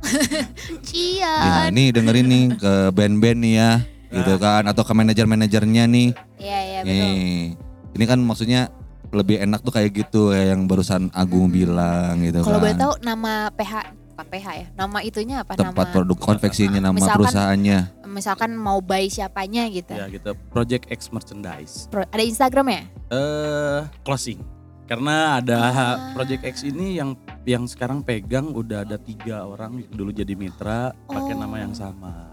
Cian. Ya nih dengerin nih ke band-band nih ya gitu kan atau ke manajer-manajernya nih. Iya, iya betul. Nih, ini kan maksudnya lebih enak tuh kayak gitu kayak yang barusan Agung bilang gitu Kalau kan. boleh tahu nama PH bukan PH ya. Nama itunya apa tempat nama? produk konveksinya nama Misalkan- perusahaannya. Misalkan mau buy siapanya gitu. Ya gitu. Project X merchandise. Pro- ada Instagram ya? Eh closing. Karena ada Ah. Project X ini yang yang sekarang pegang udah ada tiga orang dulu jadi mitra pakai Oh. nama yang sama.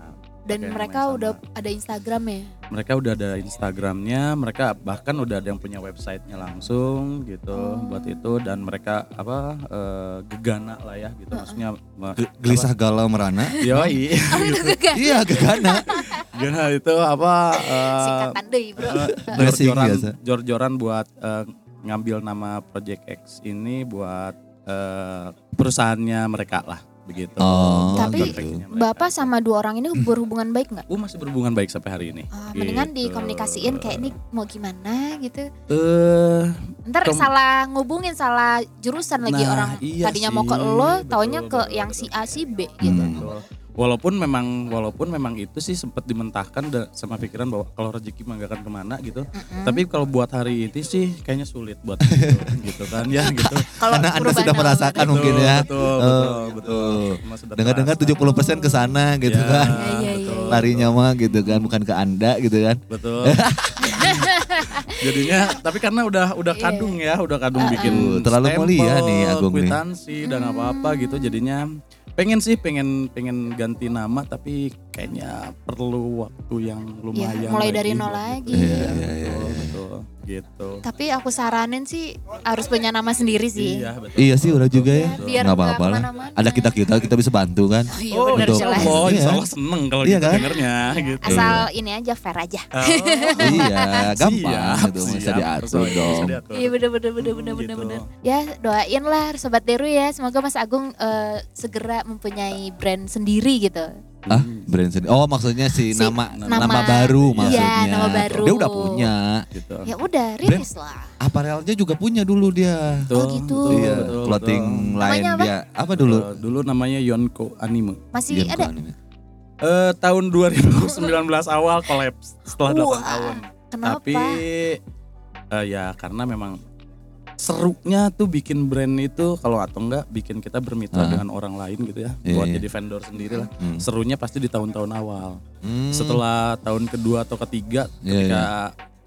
Dan nama mereka udah ada Instagram ya? mereka udah ada Instagramnya, mereka bahkan udah ada yang punya websitenya langsung gitu Oh. buat itu dan mereka apa eh, gegana lah ya gitu maksudnya me- Ge- Gelisah galau merana. apa? Yoi. Oh itu juga. iya, gegana. Gegana itu apa eh, Singkatan deh bro. eh, jor-joran biasa. jor-joran buat eh, ngambil nama Project X ini buat eh, perusahaannya mereka lah begitu. Oh, Tapi. Bapak sama dua orang ini berhubungan baik nggak? Oh, masih berhubungan baik sampai hari ini. Mendingan Gitu. dikomunikasiin kayak ini mau gimana gitu. Eh, Ntar Kom- salah ngubungin salah jurusan lagi Nah, orang iya tadinya mau ke sih. lo, Betul, taunya ke betul, yang betul. si A si B gitu. Hmm. Betul. Walaupun memang walaupun memang itu sih sempat dimentahkan sama pikiran bahwa kalau rezeki mah gak akan ke mana gitu. Mm-mm. Tapi kalau buat hari ini sih kayaknya sulit buat gitu, gitu kan ya gitu. Kalau Karena Anda sudah merasakan baru. mungkin ya. Betul, Oh, betul, betul. betul. Cuma sudah Dengar-dengar terasa. 70% ke sana gitu Ya, kan. Iya, iya, betul. iya. Larinya mah gitu kan, bukan ke Anda gitu kan. Betul. Jadinya tapi karena udah udah Iya. kadung ya, udah kadung bikin terlalu stempel, mulia nih Agung nih. kwitansi dan apa-apa gitu jadinya pengen sih pengen pengen ganti nama tapi kayaknya perlu waktu yang lumayan Iya, mulai lagi dari nol itu. lagi. Iya, Iya, iya, iya, betul, iya. betul, gitu. Tapi aku saranin sih harus punya nama sendiri sih. Iya, betul. Iya sih udah juga ya. Biar Nggak apa-apa lah. Ada kita-kita kita bisa bantu kan. Oh iya Oh, betul. jelas. Oh, Iya. insya Allah seneng kalau Iya gitu kan? dengernya gitu. Asal ini aja fair aja. Oh, iya, gampang siap, gitu bisa diatur dong. diatur. Iya benar benar benar Gitu. Ya doain lah sobat Deru ya. Semoga Mas Agung eh, segera mempunyai brand sendiri gitu. Ah, brand sendiri. Oh, maksudnya si, Si nama, nama nama- baru Iya, maksudnya. nama baru. Dia udah punya. gitu. Ya udah, rilis lah. Aparelnya juga punya dulu dia. Oh, gitu. iya, betul, clothing betul. line Namanya apa? dia. Apa dulu? Eh, dulu namanya Yonko Anime. Masih Genko ada? anime. Eh tahun 2019 awal kolaps setelah 8 Wah, tahun. Kenapa? Tapi eh, ya karena memang serunya tuh bikin brand itu kalau atau enggak bikin kita bermitra Ah. dengan orang lain gitu ya Iya, buat iya. jadi vendor sendiri lah. Hmm. Serunya pasti di tahun-tahun awal. Hmm. Setelah tahun kedua atau ketiga Iya, ketika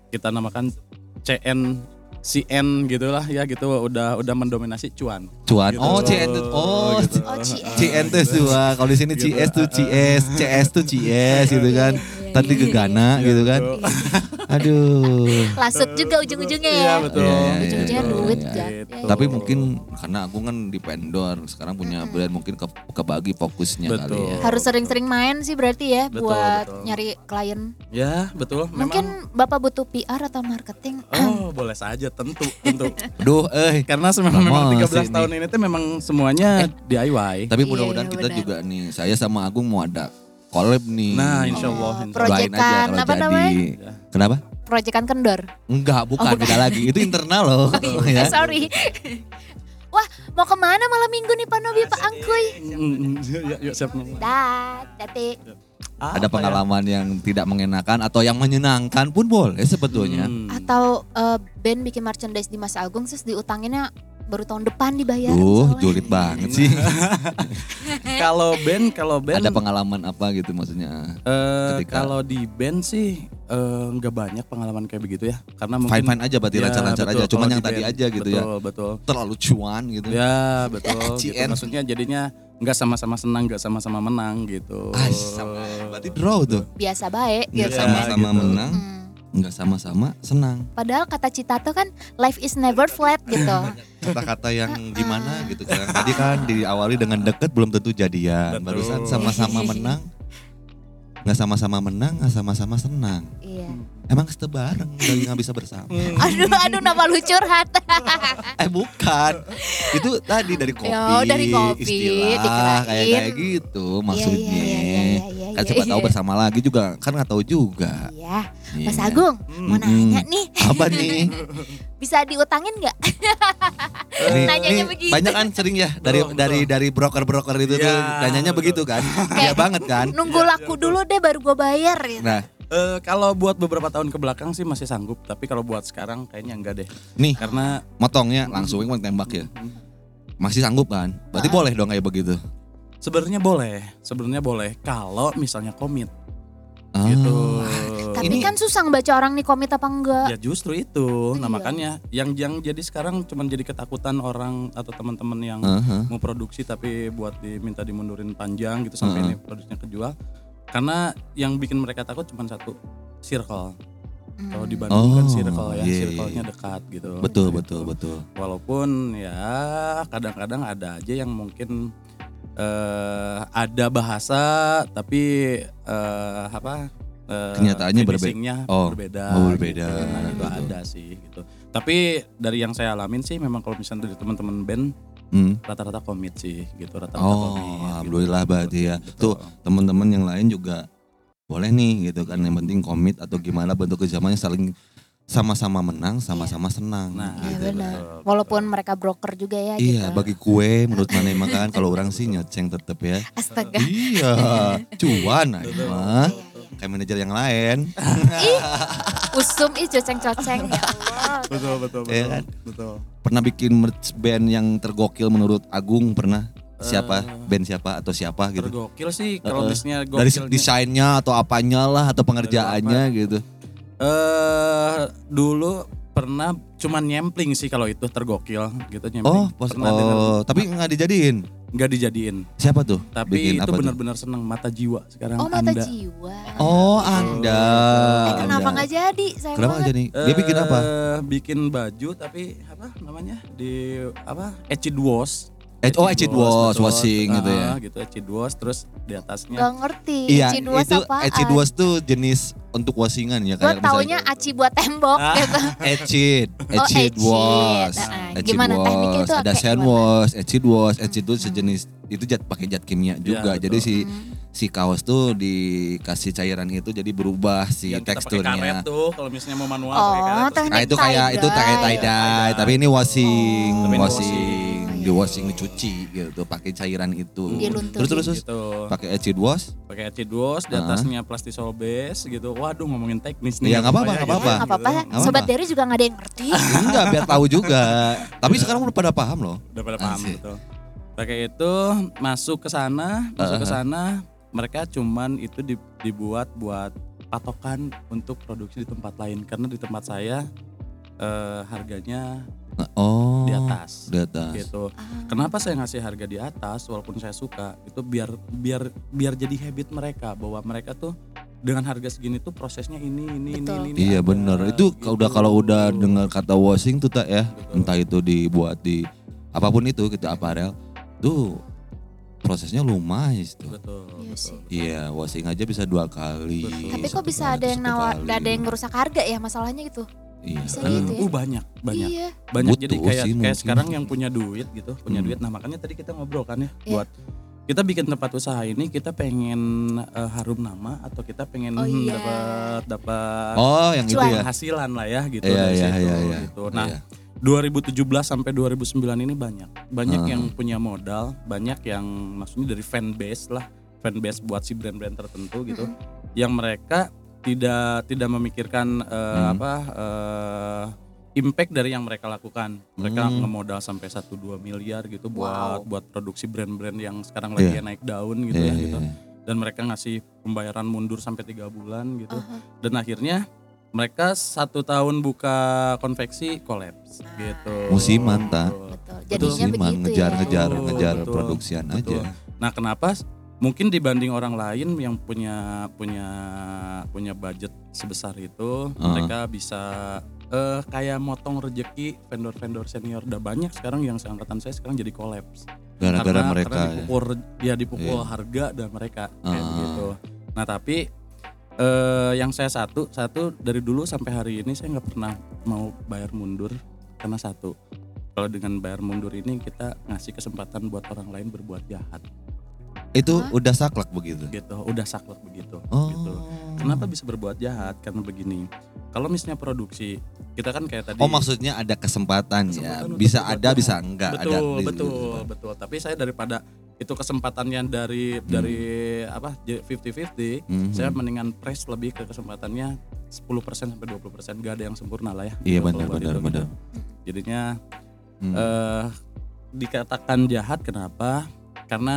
kita namakan CN CN gitu lah ya gitu udah udah mendominasi cuan. cuan. Gitu. Oh, CN tuh. Oh, Gitu. Oh. CN tuh dua. Kalau di sini CS tuh CS, CS tuh CS gitu kan. Iya, Tadi ke Ghana Iya, gitu kan. betul. Aduh. Lasut juga ujung-ujungnya ya. Iya betul. Iya, Ujung-ujungnya iya, duit. Gitu. Tapi mungkin karena aku kan di vendor, sekarang punya brand mungkin ke, kebagi fokusnya kali Betul. ya. harus sering-sering main sih berarti ya Betul, buat betul. nyari klien. Ya betul. Mungkin Bapak butuh PR atau marketing. oh boleh saja tentu tentu. Aduh, eh. Karena memang, memang Promosi 13 tahun ini tuh memang semuanya DIY. Tapi mudah-mudahan iya, kita juga nih, saya sama Agung mau ada collab nih. Nah, insya Allah. Oh, Proyekan Doain aja kalau apa jadi. namanya? Kenapa? Proyekan kendor. Enggak, bukan, Oh, bukan. beda lagi. Itu internal loh. Eh, ya. sorry. Wah, mau ke mana malam minggu nih Pak Nobi, Pak Angkuy? Ya, ya, siap. Dah. Apa Ada ya? pengalaman yang tidak mengenakan atau yang menyenangkan pun boleh sebetulnya. Hmm. Atau eh, band bikin merchandise di Mas Agung terus diutanginnya baru tahun depan dibayar. Misalnya. julid banget sih. Kalau band, kalau band Ada pengalaman apa gitu maksudnya? eh, ketika- kalau di band sih eh, nggak banyak pengalaman kayak begitu ya. Karena mungkin Fine fine aja berarti Ya, lancar-lancar betul, aja. Cuman yang di tadi band. aja gitu ya. betul, Betul, Terlalu cuan gitu. Ya betul. gitu. Maksudnya jadinya nggak sama-sama senang, nggak sama-sama menang gitu. Ah, sama. Berarti draw tuh. Biasa baik Nggak gitu. Iya, sama-sama gitu. menang, Hmm. Nggak sama-sama senang. Padahal kata Citato kan life is never flat gitu. Kata-kata yang gimana gitu kan. Tadi kan diawali dengan deket belum tentu jadian. Betul. Barusan sama-sama menang. Nggak sama-sama menang, nggak sama-sama senang. Iya. Emang kita bareng dari nggak bisa bersama. Aduh, aduh, nama lu curhat. Eh bukan, itu tadi dari kopi, Oh, dari kopi, istilah kayak kayak gitu maksudnya. iya, iya, iya, iya, kan siapa tahu bersama lagi juga, kan nggak tahu juga. Iya, Mas Iya. Agung, mau Mm-mm. nanya nih, Apa nih? bisa diutangin nggak? Nih, Nanyanya nih, begitu. banyak kan sering ya dari Betul, dari dari broker-broker itu tuh Iya, nanyanya begitu kan. Iya banget kan. Nunggu laku dulu deh baru gue bayar. Gitu. Nah, Eh, kalau buat beberapa tahun ke belakang sih masih sanggup, tapi kalau buat sekarang kayaknya enggak deh. nih Karena motongnya langsung kan tembak ya. Masih sanggup kan? Berarti Ah. boleh dong kayak begitu. sebenarnya boleh, sebenarnya boleh kalau misalnya komit Ah. gitu. Tapi Ini- kan susah baca orang nih komit apa enggak. Ya justru itu. Nah Iya. makanya yang yang jadi sekarang cuman jadi ketakutan orang atau teman-teman yang Aha. mau produksi tapi buat diminta dimundurin panjang gitu sampai Heeh. ini produksinya kejual. Karena yang bikin mereka takut cuma satu, circle. Kalau di Bandung kan Oh, circle ya, iya, circle-nya iya. dekat gitu. Betul Gitu. betul betul. Walaupun ya kadang-kadang ada aja yang mungkin eh ada bahasa tapi eh apa eh, Kenyataannya berbe- finishingnya Oh, berbeda. oh, berbeda, gitu. Nah, itu gitu. ada sih gitu. Tapi dari yang saya alamin sih memang kalau misalnya dari teman-teman band Hmm. rata-rata komit sih gitu rata-rata Oh, komit. gitu. alhamdulillah berarti ya. Betul. Tuh, teman-teman yang lain juga boleh nih gitu kan. Yang penting komit atau gimana bentuk kerjasamanya saling sama-sama menang, sama-sama senang. Nah, Iya gitu. benar. Walaupun mereka broker juga ya Iya, gitu. bagi kue menurut mana emang kan kalau orang sih nyoceng tetep ya. Astaga. iya, cuan nah, mah. Iya, iya. Kayak manajer yang lain. Usum ih coceng-coceng ya Allah. Betul betul Iya betul. kan? Betul. Pernah bikin merch band yang tergokil menurut Agung pernah? Siapa? Eh, Band siapa atau siapa gitu? Tergokil sih kalau Heeh. listnya Dari gokilnya. desainnya atau apanya lah atau pengerjaannya gitu. Eh dulu pernah cuman nyempling sih kalau itu tergokil gitu nyempling. Oh, pernah oh, tapi nggak dijadiin. Nggak dijadiin. Siapa tuh? Tapi Bikin itu benar-benar seneng mata jiwa sekarang Oh mata Anda. jiwa. Oh, Anda. Eh, kenapa Anda. nggak jadi? Sayang Kenapa nggak jadi? Dia bikin apa? Eh, Bikin baju tapi apa namanya? Di apa? Etched wash. Eh, oh, etched wash, betul. washing gitu ya. Ah, gitu etched wash terus di atasnya Gak ngerti. Iya, itu apaan? etched wash tuh jenis untuk washingan ya Gue kayak taunya aci buat tembok Ah. gitu. Etched, Oh, etched etched. wash, Nah, gimana tekniknya wash, itu ada sand wash, etched wash, etched itu sejenis itu zat pakai zat kimia juga. betul. Jadi si Hmm. si kaos tuh dikasih cairan itu jadi berubah si Yang kita pakai karet teksturnya. tuh kalau misalnya mau manual Oh, pakai karet. teknik Nah itu kayak itu kayak tie dye, tapi ini washing, Tapi ini washing, washing. Di washing dicuci gitu, pakai cairan itu. Dilunturin. Terus terus terus gitu. pakai acid wash. Pakai acid wash, di atasnya plastisol base gitu. Waduh ngomongin teknis nih. Iya, nggak apa-apa, ya, nggak apa-apa. Nggak apa-apa, sobat. Derry juga nggak ada yang ngerti. Enggak biar tahu juga. Tapi sekarang udah pada paham loh. Udah pada paham gitu. Pakai itu masuk ke sana, masuk ke sana mereka cuman itu di- dibuat buat patokan untuk produksi di tempat lain karena di tempat saya eh, harganya Oh. di atas Di atas. gitu. Ah. Kenapa saya ngasih harga di atas walaupun saya suka itu biar biar biar jadi habit mereka bahwa mereka tuh dengan harga segini tuh prosesnya ini ini Betul. ini ini. Iya ada, bener. Itu gitu. udah kalau udah dengar kata washing tuh tak ya, Betul. entah itu dibuat di apa pun itu gitu aparel, tuh prosesnya lumayan tuh. betul. Iya betul. Iya, washing aja bisa dua kali. Betul. Tapi kok bisa ada yang nawar, ada yang ngerusak harga ya masalahnya gitu. Iya. bisa Eh, gitu ya? uh banyak banyak Iya. banyak Butuh jadi kayak sih kayak sekarang yang punya duit gitu punya Hmm. duit nah makanya tadi kita ngobrol kan ya Iya. buat kita bikin tempat usaha ini kita pengen eh, harum nama atau kita pengen Oh, iya. dapat dapat Oh, yang itu Cuan. ya. penghasilan lah ya gitu Iya, dari iya, situ, iya, iya. gitu. Nah, Iya. 2017 sampai 2009 ini banyak banyak Ah. yang punya modal banyak yang maksudnya dari fan base lah fan base buat si brand-brand tertentu gitu Mm-mm. yang mereka tidak tidak memikirkan eh, Hmm. apa eh, impact dari yang mereka lakukan mereka Hmm. ngemodal sampai 1-2 miliar gitu buat Wow. buat produksi brand-brand yang sekarang lagi Iya. naik daun gitu Iya, ya iya, gitu iya. dan mereka ngasih pembayaran mundur sampai tiga bulan gitu Aha. dan akhirnya mereka satu tahun buka konveksi kolaps gitu Musiman, tak? Betul. Jadinya Musiman, begitu ngejar-ngejar, ya. Betul, ngejar betul, produksian betul. aja. Nah, kenapa mungkin dibanding orang lain yang punya punya punya budget sebesar itu, Ah. mereka bisa eh, kayak motong rejeki vendor-vendor senior udah banyak sekarang yang seangkatan saya sekarang jadi kolaps. Gara-gara karena, mereka. karena ya. dipukul ya dipukul Iya. harga dan mereka kayak Ah. begitu. Nah, tapi eh, yang saya satu satu dari dulu sampai hari ini saya nggak pernah mau bayar mundur karena satu kalau dengan bayar mundur ini kita ngasih kesempatan buat orang lain berbuat jahat Itu Hah? udah saklek begitu. gitu udah saklek begitu Oh. gitu kenapa bisa berbuat jahat karena begini kalau misalnya produksi kita kan kayak tadi Oh maksudnya ada kesempatan, ya. Kesempatan untuk Bisa ada, jahat. bisa enggak. betul ada di- betul betul tapi saya daripada itu kesempatannya dari dari apa 50-50 Mhm. saya mendingan press lebih ke kesempatannya 10% sampai 20% gak ada yang sempurna lah ya Iya Gitu, benar benar itu, benar. gitu. jadinya Hmm. eh dikatakan jahat kenapa karena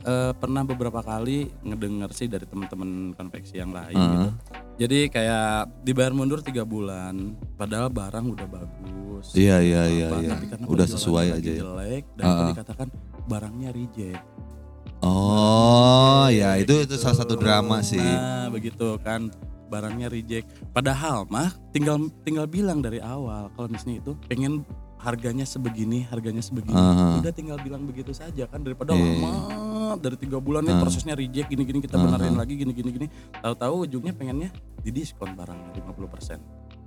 eh, pernah beberapa kali ngedenger sih dari teman-teman konveksi yang lain Ah. gitu jadi kayak dibayar mundur tiga bulan padahal barang udah bagus Iya iya iya iya. tapi karena Udah sesuai aja ya. jelek dan ah. dikatakan barangnya reject Oh ya itu itu Gitu. salah satu drama sih. Nah, begitu kan barangnya reject. Padahal mah tinggal tinggal bilang dari awal kalau misalnya itu pengen harganya sebegini, harganya sebegini. Aha. Udah tinggal bilang begitu saja kan daripada Iya, lama dari tiga bulan nih Ah. prosesnya reject gini-gini kita Aha. benerin lagi gini-gini gini. Tahu-tahu ujungnya pengennya didiskon barangnya 50%.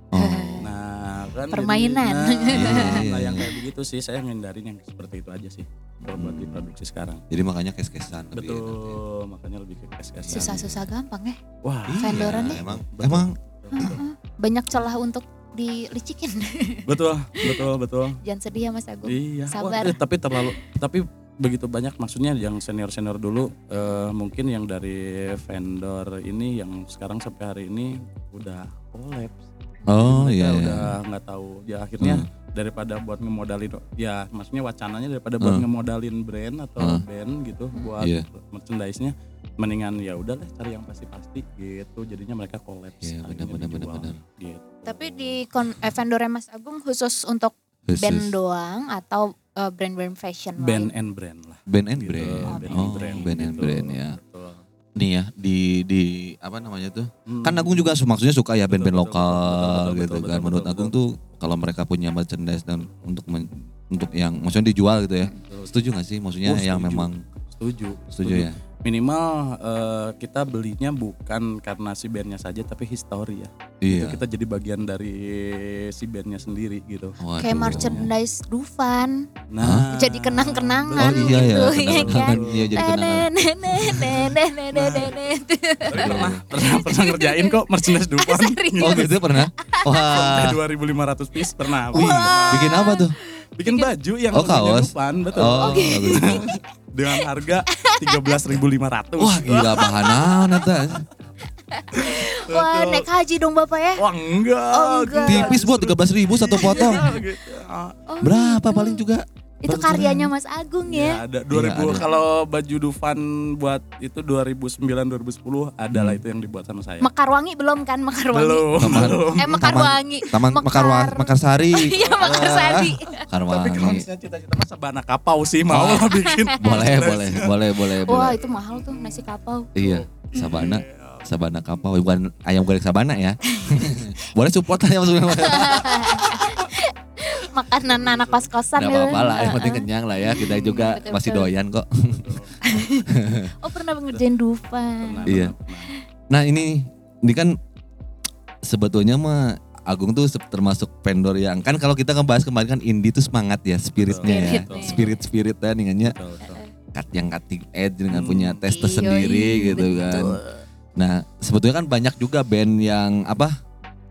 Oh. Nah, kan jadi- Permainan. nah, Iya, nah, iya, yang iya. kayak begitu sih saya ngindarin yang seperti itu aja sih kalau buat di produksi sekarang. Jadi makanya kes-kesan enak. Betul, makanya lebih ke cash-cashan. Susah-susah gampang ya. Wah, Iya, Vendorannya? emang Betul. emang Heeh. Banyak celah untuk dilicikin. betul, betul, betul. Jangan sedih ya Mas Agung. Iya. Sabar. Wah, eh, tapi terlalu tapi begitu banyak maksudnya yang senior-senior dulu eh, mungkin yang dari vendor ini yang sekarang sampai hari ini udah collapse. Oh iya iya. udah nggak tahu. Ya akhirnya Hmm. Daripada buat ngemodalin ya maksudnya wacananya daripada buat Hmm. ngemodalin brand atau Hmm. band gitu buat Iya. merchandise-nya mendingan ya udahlah cari yang pasti-pasti gitu. Jadinya mereka collapse. Iya, akhirnya benar, benar, dijual, benar, Gitu. Tapi di kon eh, vendornya Mas Agung khusus untuk Khusus. band doang atau eh, brand-brand fashion Band lain? and brand lah. Band and Gitu, brand. band oh, and brand. band and gitu. brand ya. Nih ya di di apa namanya tuh? Hmm. Kan Agung juga su- maksudnya suka ya band-band betul, lokal betul, betul, gitu betul, kan. betul, Menurut betul, Agung betul. tuh kalau mereka punya merchandise dan untuk men- untuk yang maksudnya dijual gitu ya. Betul. Setuju gak sih? Maksudnya Oh, yang setuju. memang setuju setuju ya minimal uh, kita belinya bukan karena si bandnya saja tapi histori ya. Iya. itu kita jadi bagian dari si bandnya sendiri gitu. Waduh. kayak merchandise Dufan. Nah. Jadi kenang kenangan oh, iya, ya, gitu ya kan? iya, kenang -kenangan. ya kan kenangan pernah pernah pernah ngerjain kok merchandise Dufan. Oh gitu pernah? Wah. 2500 piece pernah. Bikin apa tuh? Bikin, baju yang oh, kaos. Dufan betul. Oh. oh gitu. Gitu. Dengan harga 13.500. Wah gila bahan naon eta. Wah, naik haji dong Bapak ya. Wah, enggak. Oh, enggak. Tipis buat 13 ribu satu potong. Gitu. Berapa paling juga? Itu karyanya Mas Agung Ya, ya. ada 2000 Iya, ada. kalau baju Dufan buat itu 2009 2010 adalah itu yang dibuat sama saya. Mekar wangi belum kan Mekar wangi? Belum, Tambahan. belum. Eh Mekar Taman- wangi. Taman Mekar Mekarsari. Iya Mekar Sari. Mekar Tapi kalau misalnya cita-cita mah sabana kapau sih mau lah bikin. Boleh, boleh, boleh, boleh, Wah, boleh. itu mahal tuh nasi kapau. Iya, Sabana. Sabana kapau bukan ayam goreng Sabana ya. boleh support ayam goreng. Makanan anak kos-kosan Gak apa-apa lah, yang penting Heeh. kenyang lah ya. Kita juga Betul, masih betul. doyan kok. Oh, pernah ngerjain. Pernah, Iya. Nah ini, ini kan sebetulnya mah Agung tuh termasuk vendor yang kan kalau kita ngebahas kemarin kan indie tuh semangat ya spiritnya ya, spirit spirit ya betul. cut yang cutting edge dengan Hmm, punya tes Yoi, tersendiri gitu kan. Nah sebetulnya kan banyak juga band yang apa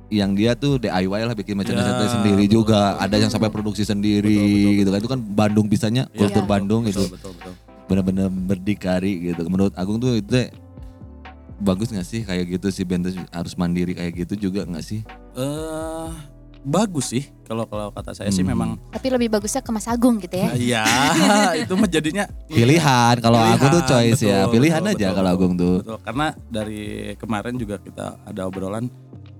yang dia tuh DIY lah bikin merchandise Ya, sendiri betul, juga. betul. ada yang sampai produksi sendiri Betul, betul, gitu kan. Itu kan Bandung bisanya Iya, kultur betul, Bandung betul, gitu. Betul, betul. benar-benar berdikari gitu. Menurut Agung tuh itu bagus nggak sih kayak gitu sih? Band harus mandiri kayak gitu juga nggak sih? Eh, bagus sih. Kalau kalau kata saya sih Hmm. memang Tapi lebih bagusnya ke Mas Agung gitu ya. Iya, itu mah jadinya pilihan. Kalau aku tuh choice ya betul, pilihan betul, aja betul, kalau Agung tuh. Betul, karena dari kemarin juga kita ada obrolan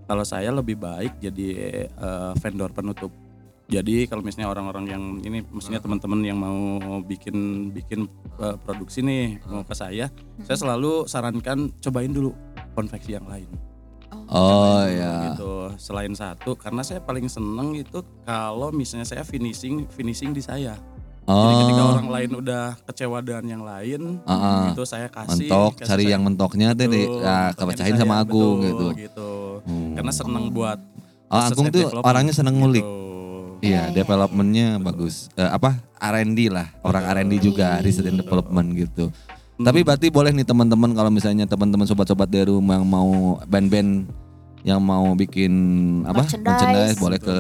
kalau saya lebih baik jadi eh, vendor penutup. Jadi kalau misalnya orang-orang yang ini maksudnya teman-teman yang mau bikin bikin eh, produksi nih mau ke saya, saya selalu sarankan cobain dulu konveksi yang lain. oh ya Gitu. Selain satu karena saya paling seneng itu kalau misalnya saya finishing finishing di saya. Jadi ketika oh orang lain udah kecewa dengan yang lain, Ah, ah. itu saya kasih mentok kasih cari saya. yang mentoknya teh di ya, di sama Agung betul, gitu gitu. Hmm. Karena seneng buat Oh, research Agung tuh orangnya seneng ngulik gitu. Iya, Iya, iya. developmentnya bagus. Eh, apa R&D lah, orang R&D juga, research and development gitu. Hmm. Tapi berarti boleh nih teman-teman kalau misalnya teman-teman sobat-sobat dari rumah yang mau band-band yang mau bikin apa Merchandise. boleh ke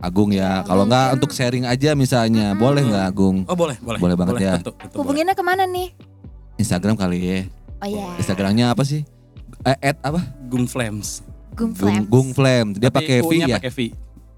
Agung ya. Kalau nggak untuk sharing aja misalnya, boleh nggak Agung? Oh boleh, boleh. Boleh banget ya. Tentu, tentu boleh. Hubunginnya ke mana nih? Instagram kali ya. Oh iya. Instagramnya apa sih? Eh, at apa? Gung Flames. Gung Gung, Flames. Gung Flame. Dia Tapi pakai V ya. pakai V.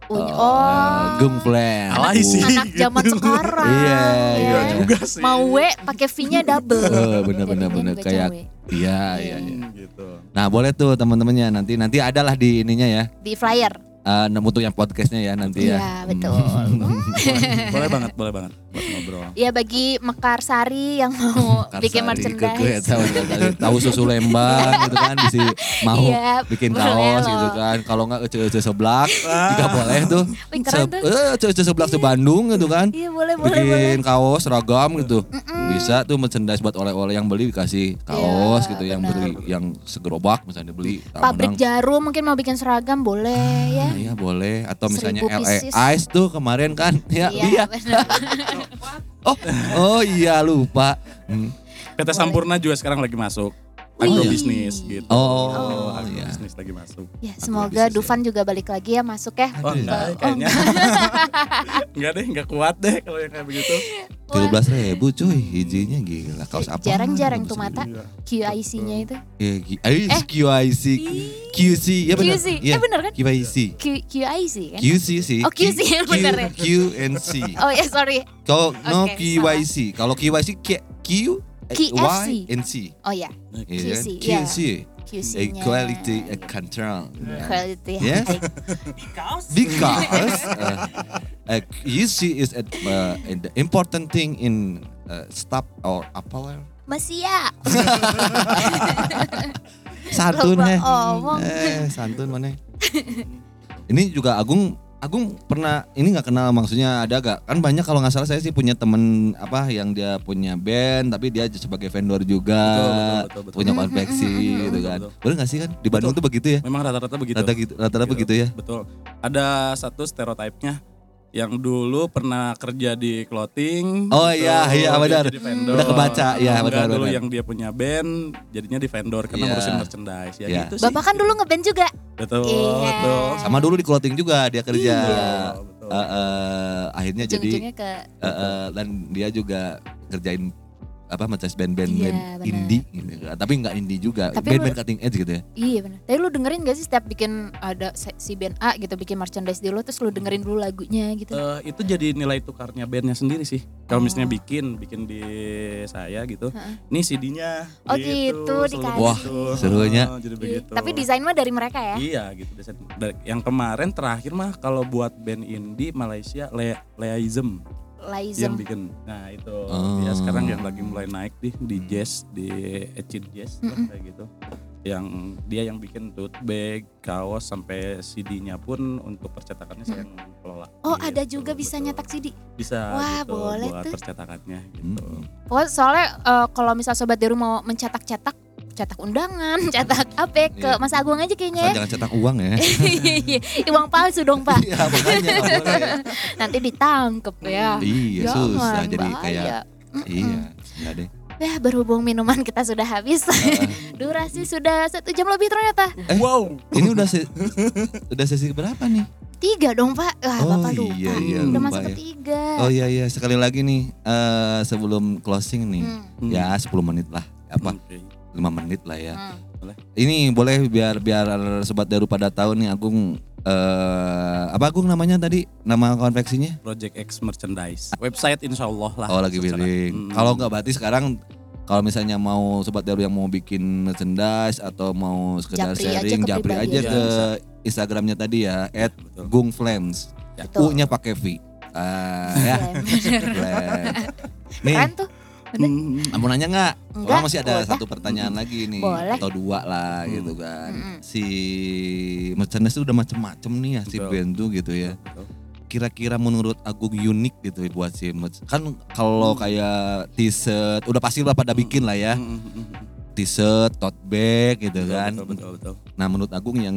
Oh, oh. Gung Flame. Alay sih. Anak zaman sekarang. Iya, ya. iya juga sih. Mau W pakai V-nya double. Eh, bener-bener Jadinya bener baca kayak. Iya, iya, iya. Hmm, gitu. Nah boleh tuh teman-temannya nanti nanti adalah di ininya ya di flyer. Eh untuk yang podcastnya ya nanti ya. Iya, betul. Boleh, boleh banget, boleh banget buat ngobrol. Ya bagi Mekar Sari yang mau Karsari, bikin merchandise. tahu, tahu, tahu susu lembang gitu kan bisa mau Iya, bikin kaos gitu kan kalau nggak ece-ece seblak juga boleh tuh keren tuh. eh ece-ece seblak se Bandung gitu kan Iya boleh boleh boleh. bikin kaos seragam gitu bisa tuh merchandise buat oleh-oleh yang beli dikasih kaos Iya, gitu yang benar. beli yang segerobak misalnya beli Pabrik menang. jarum mungkin mau bikin seragam boleh ya. Iya boleh atau misalnya LA pieces. Ice tuh kemarin kan ya iya, benar. oh oh iya lupa Hmm. PT Sampurna juga sekarang lagi masuk. Wih. Agrobisnis gitu. Oh, agrobisnis lagi masuk. Ya semoga Dufan juga balik lagi ya masuk ya. Oh enggak, kayaknya. enggak deh, enggak kuat deh kalau yang kayak begitu. tujuh belas ribu cuy hijinya gila kaos apa Jarang-jarang tuh mata Iya. QIC-nya itu. Ya, Q- eh, QIC QC ya benar QC. Iya, Eh, benar kan? QIC Q, QIC kan? QC sih Oh, QC, Q, benar ya? Q and C Oh ya sorry. kalau no QYC kalau QYC Q, Q QFC. Y and C Oh ya kan? QC, iya. QC QC-nya. Equality and control Quality. Yes. High. because uh, uh, QC is a, uh, the important thing in uh, stuff or apparel Masih ya. santun omong. eh santun mana ini juga Agung Agung pernah ini nggak kenal maksudnya ada gak kan banyak kalau nggak salah saya sih punya temen apa yang dia punya band tapi dia sebagai vendor juga Betul, betul, betul, betul. punya konveksi Betul, gitu kan betul. bener nggak sih kan di Bandung tuh begitu ya Memang rata-rata begitu. rata gitu rata-rata begitu ya Betul. Ada satu stereotipnya yang dulu pernah kerja di clothing. Oh, iya, iya, benar. jadi. Udah kebaca, iya, Enggak, benar, dulu benar. yang dia punya band jadinya di vendor karena Iya. ngurusin merchandise ya Iya. gitu sih. Bapak kan dulu ngeband juga. Betul, Iya. betul. sama dulu di clothing juga dia kerja betul. Eh, eh, akhirnya jadi Ujung-ujungnya ke eh, eh, dan dia juga kerjain apa merchandise band-band Iya, band indie gitu. tapi nggak indie juga Tapi band-band cutting edge gitu ya Iya benar. Tapi lu dengerin gak sih setiap bikin ada si band A gitu bikin merchandise di lu terus lu dengerin dulu lagunya gitu. Eh, itu jadi nilai tukarnya bandnya sendiri sih. Kalau Oh. misalnya bikin, bikin di saya gitu. Heeh. Ini CD-nya. Oh, gitu, selalu dikasih. Wah, serunya. Oh, jadi Iya. begitu. Tapi desain mah dari mereka ya. Iya gitu desain. Yang kemarin terakhir mah kalau buat band indie Malaysia Le Leaism yang Laism. bikin. Nah itu Oh. dia sekarang yang lagi mulai naik di di jazz di Echin Jazz lah, Mm-mm. kayak gitu. Yang dia yang bikin tote bag, kaos sampai CD-nya pun untuk percetakannya saya yang kelola. Oh Gitu, ada juga bisa betul. nyetak CD. Bisa Wah, gitu boleh buat tuh. percetakannya gitu. Hmm. Oh soalnya eh, kalau misal sobat Deru mau mencetak-cetak, cetak undangan, cetak apa ya, ke Iya. Mas Agung aja Asal kayaknya ya. jangan cetak uang ya Iya, Uang palsu dong Pak. iya makanya ya. Nanti ditangkep ya. iya Jangan, susah jadi bahaya. kayak iya enggak deh Ya berhubung minuman kita sudah habis, durasi sudah satu jam lebih ternyata. Eh. Wow. ini udah se udah sesi berapa nih Tiga dong Pak. Wah Oh, Bapak lupa. iya, iya, Udah lupa masuk ya. ke tiga. oh iya iya sekali lagi nih eh sebelum closing nih Hmm, ya 10 menit lah apa Oke. 5 menit lah ya hmm. ini boleh biar biar sobat Daru pada tahu nih Agung eh apa Agung namanya tadi nama konveksinya Project X merchandise. Website insya Allah lah. Oh lagi billing. Hmm. Kalau nggak berarti sekarang kalau misalnya mau sobat Daru yang mau bikin merchandise atau mau sekedar Japri aja sharing, ke japri aja aja. ke Instagramnya tadi ya, at. @gungflames. Betul. U-nya pakai V. Ah, ya. Nih, Keren tuh. Hmm. mau nanya nggak? Enggak, Orang masih ada boleh. satu pertanyaan lagi nih Boleh. atau dua lah Hmm. gitu kan. Mm-mm. Si merchandise itu udah macem-macem nih ya si Betul. band tuh gitu ya. Kira-kira menurut Agung unik gitu buat si merch. Kan kalau kayak t-shirt udah pasti lah pada bikin lah ya. Hmm, hmm, hmm. T-shirt, tote bag gitu Betul, kan. Betul, betul, betul. Nah, menurut Agung yang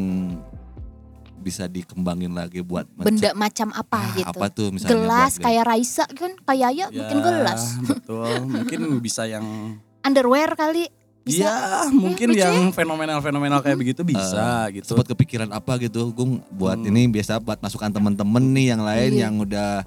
bisa dikembangin lagi buat merch- Benda macam apa Ah, gitu. Apa tuh misalnya Gelas buat kayak Raisa kan kayak ya bikin gelas. Betul. Mungkin bisa yang Underwear kali. Bisa. Iya, mungkin ya. yang fenomenal-fenomenal kayak begitu bisa gitu. sempat kepikiran apa gitu Gung buat Hmm. ini biasa buat masukan temen-temen nih yang lain Iya. yang udah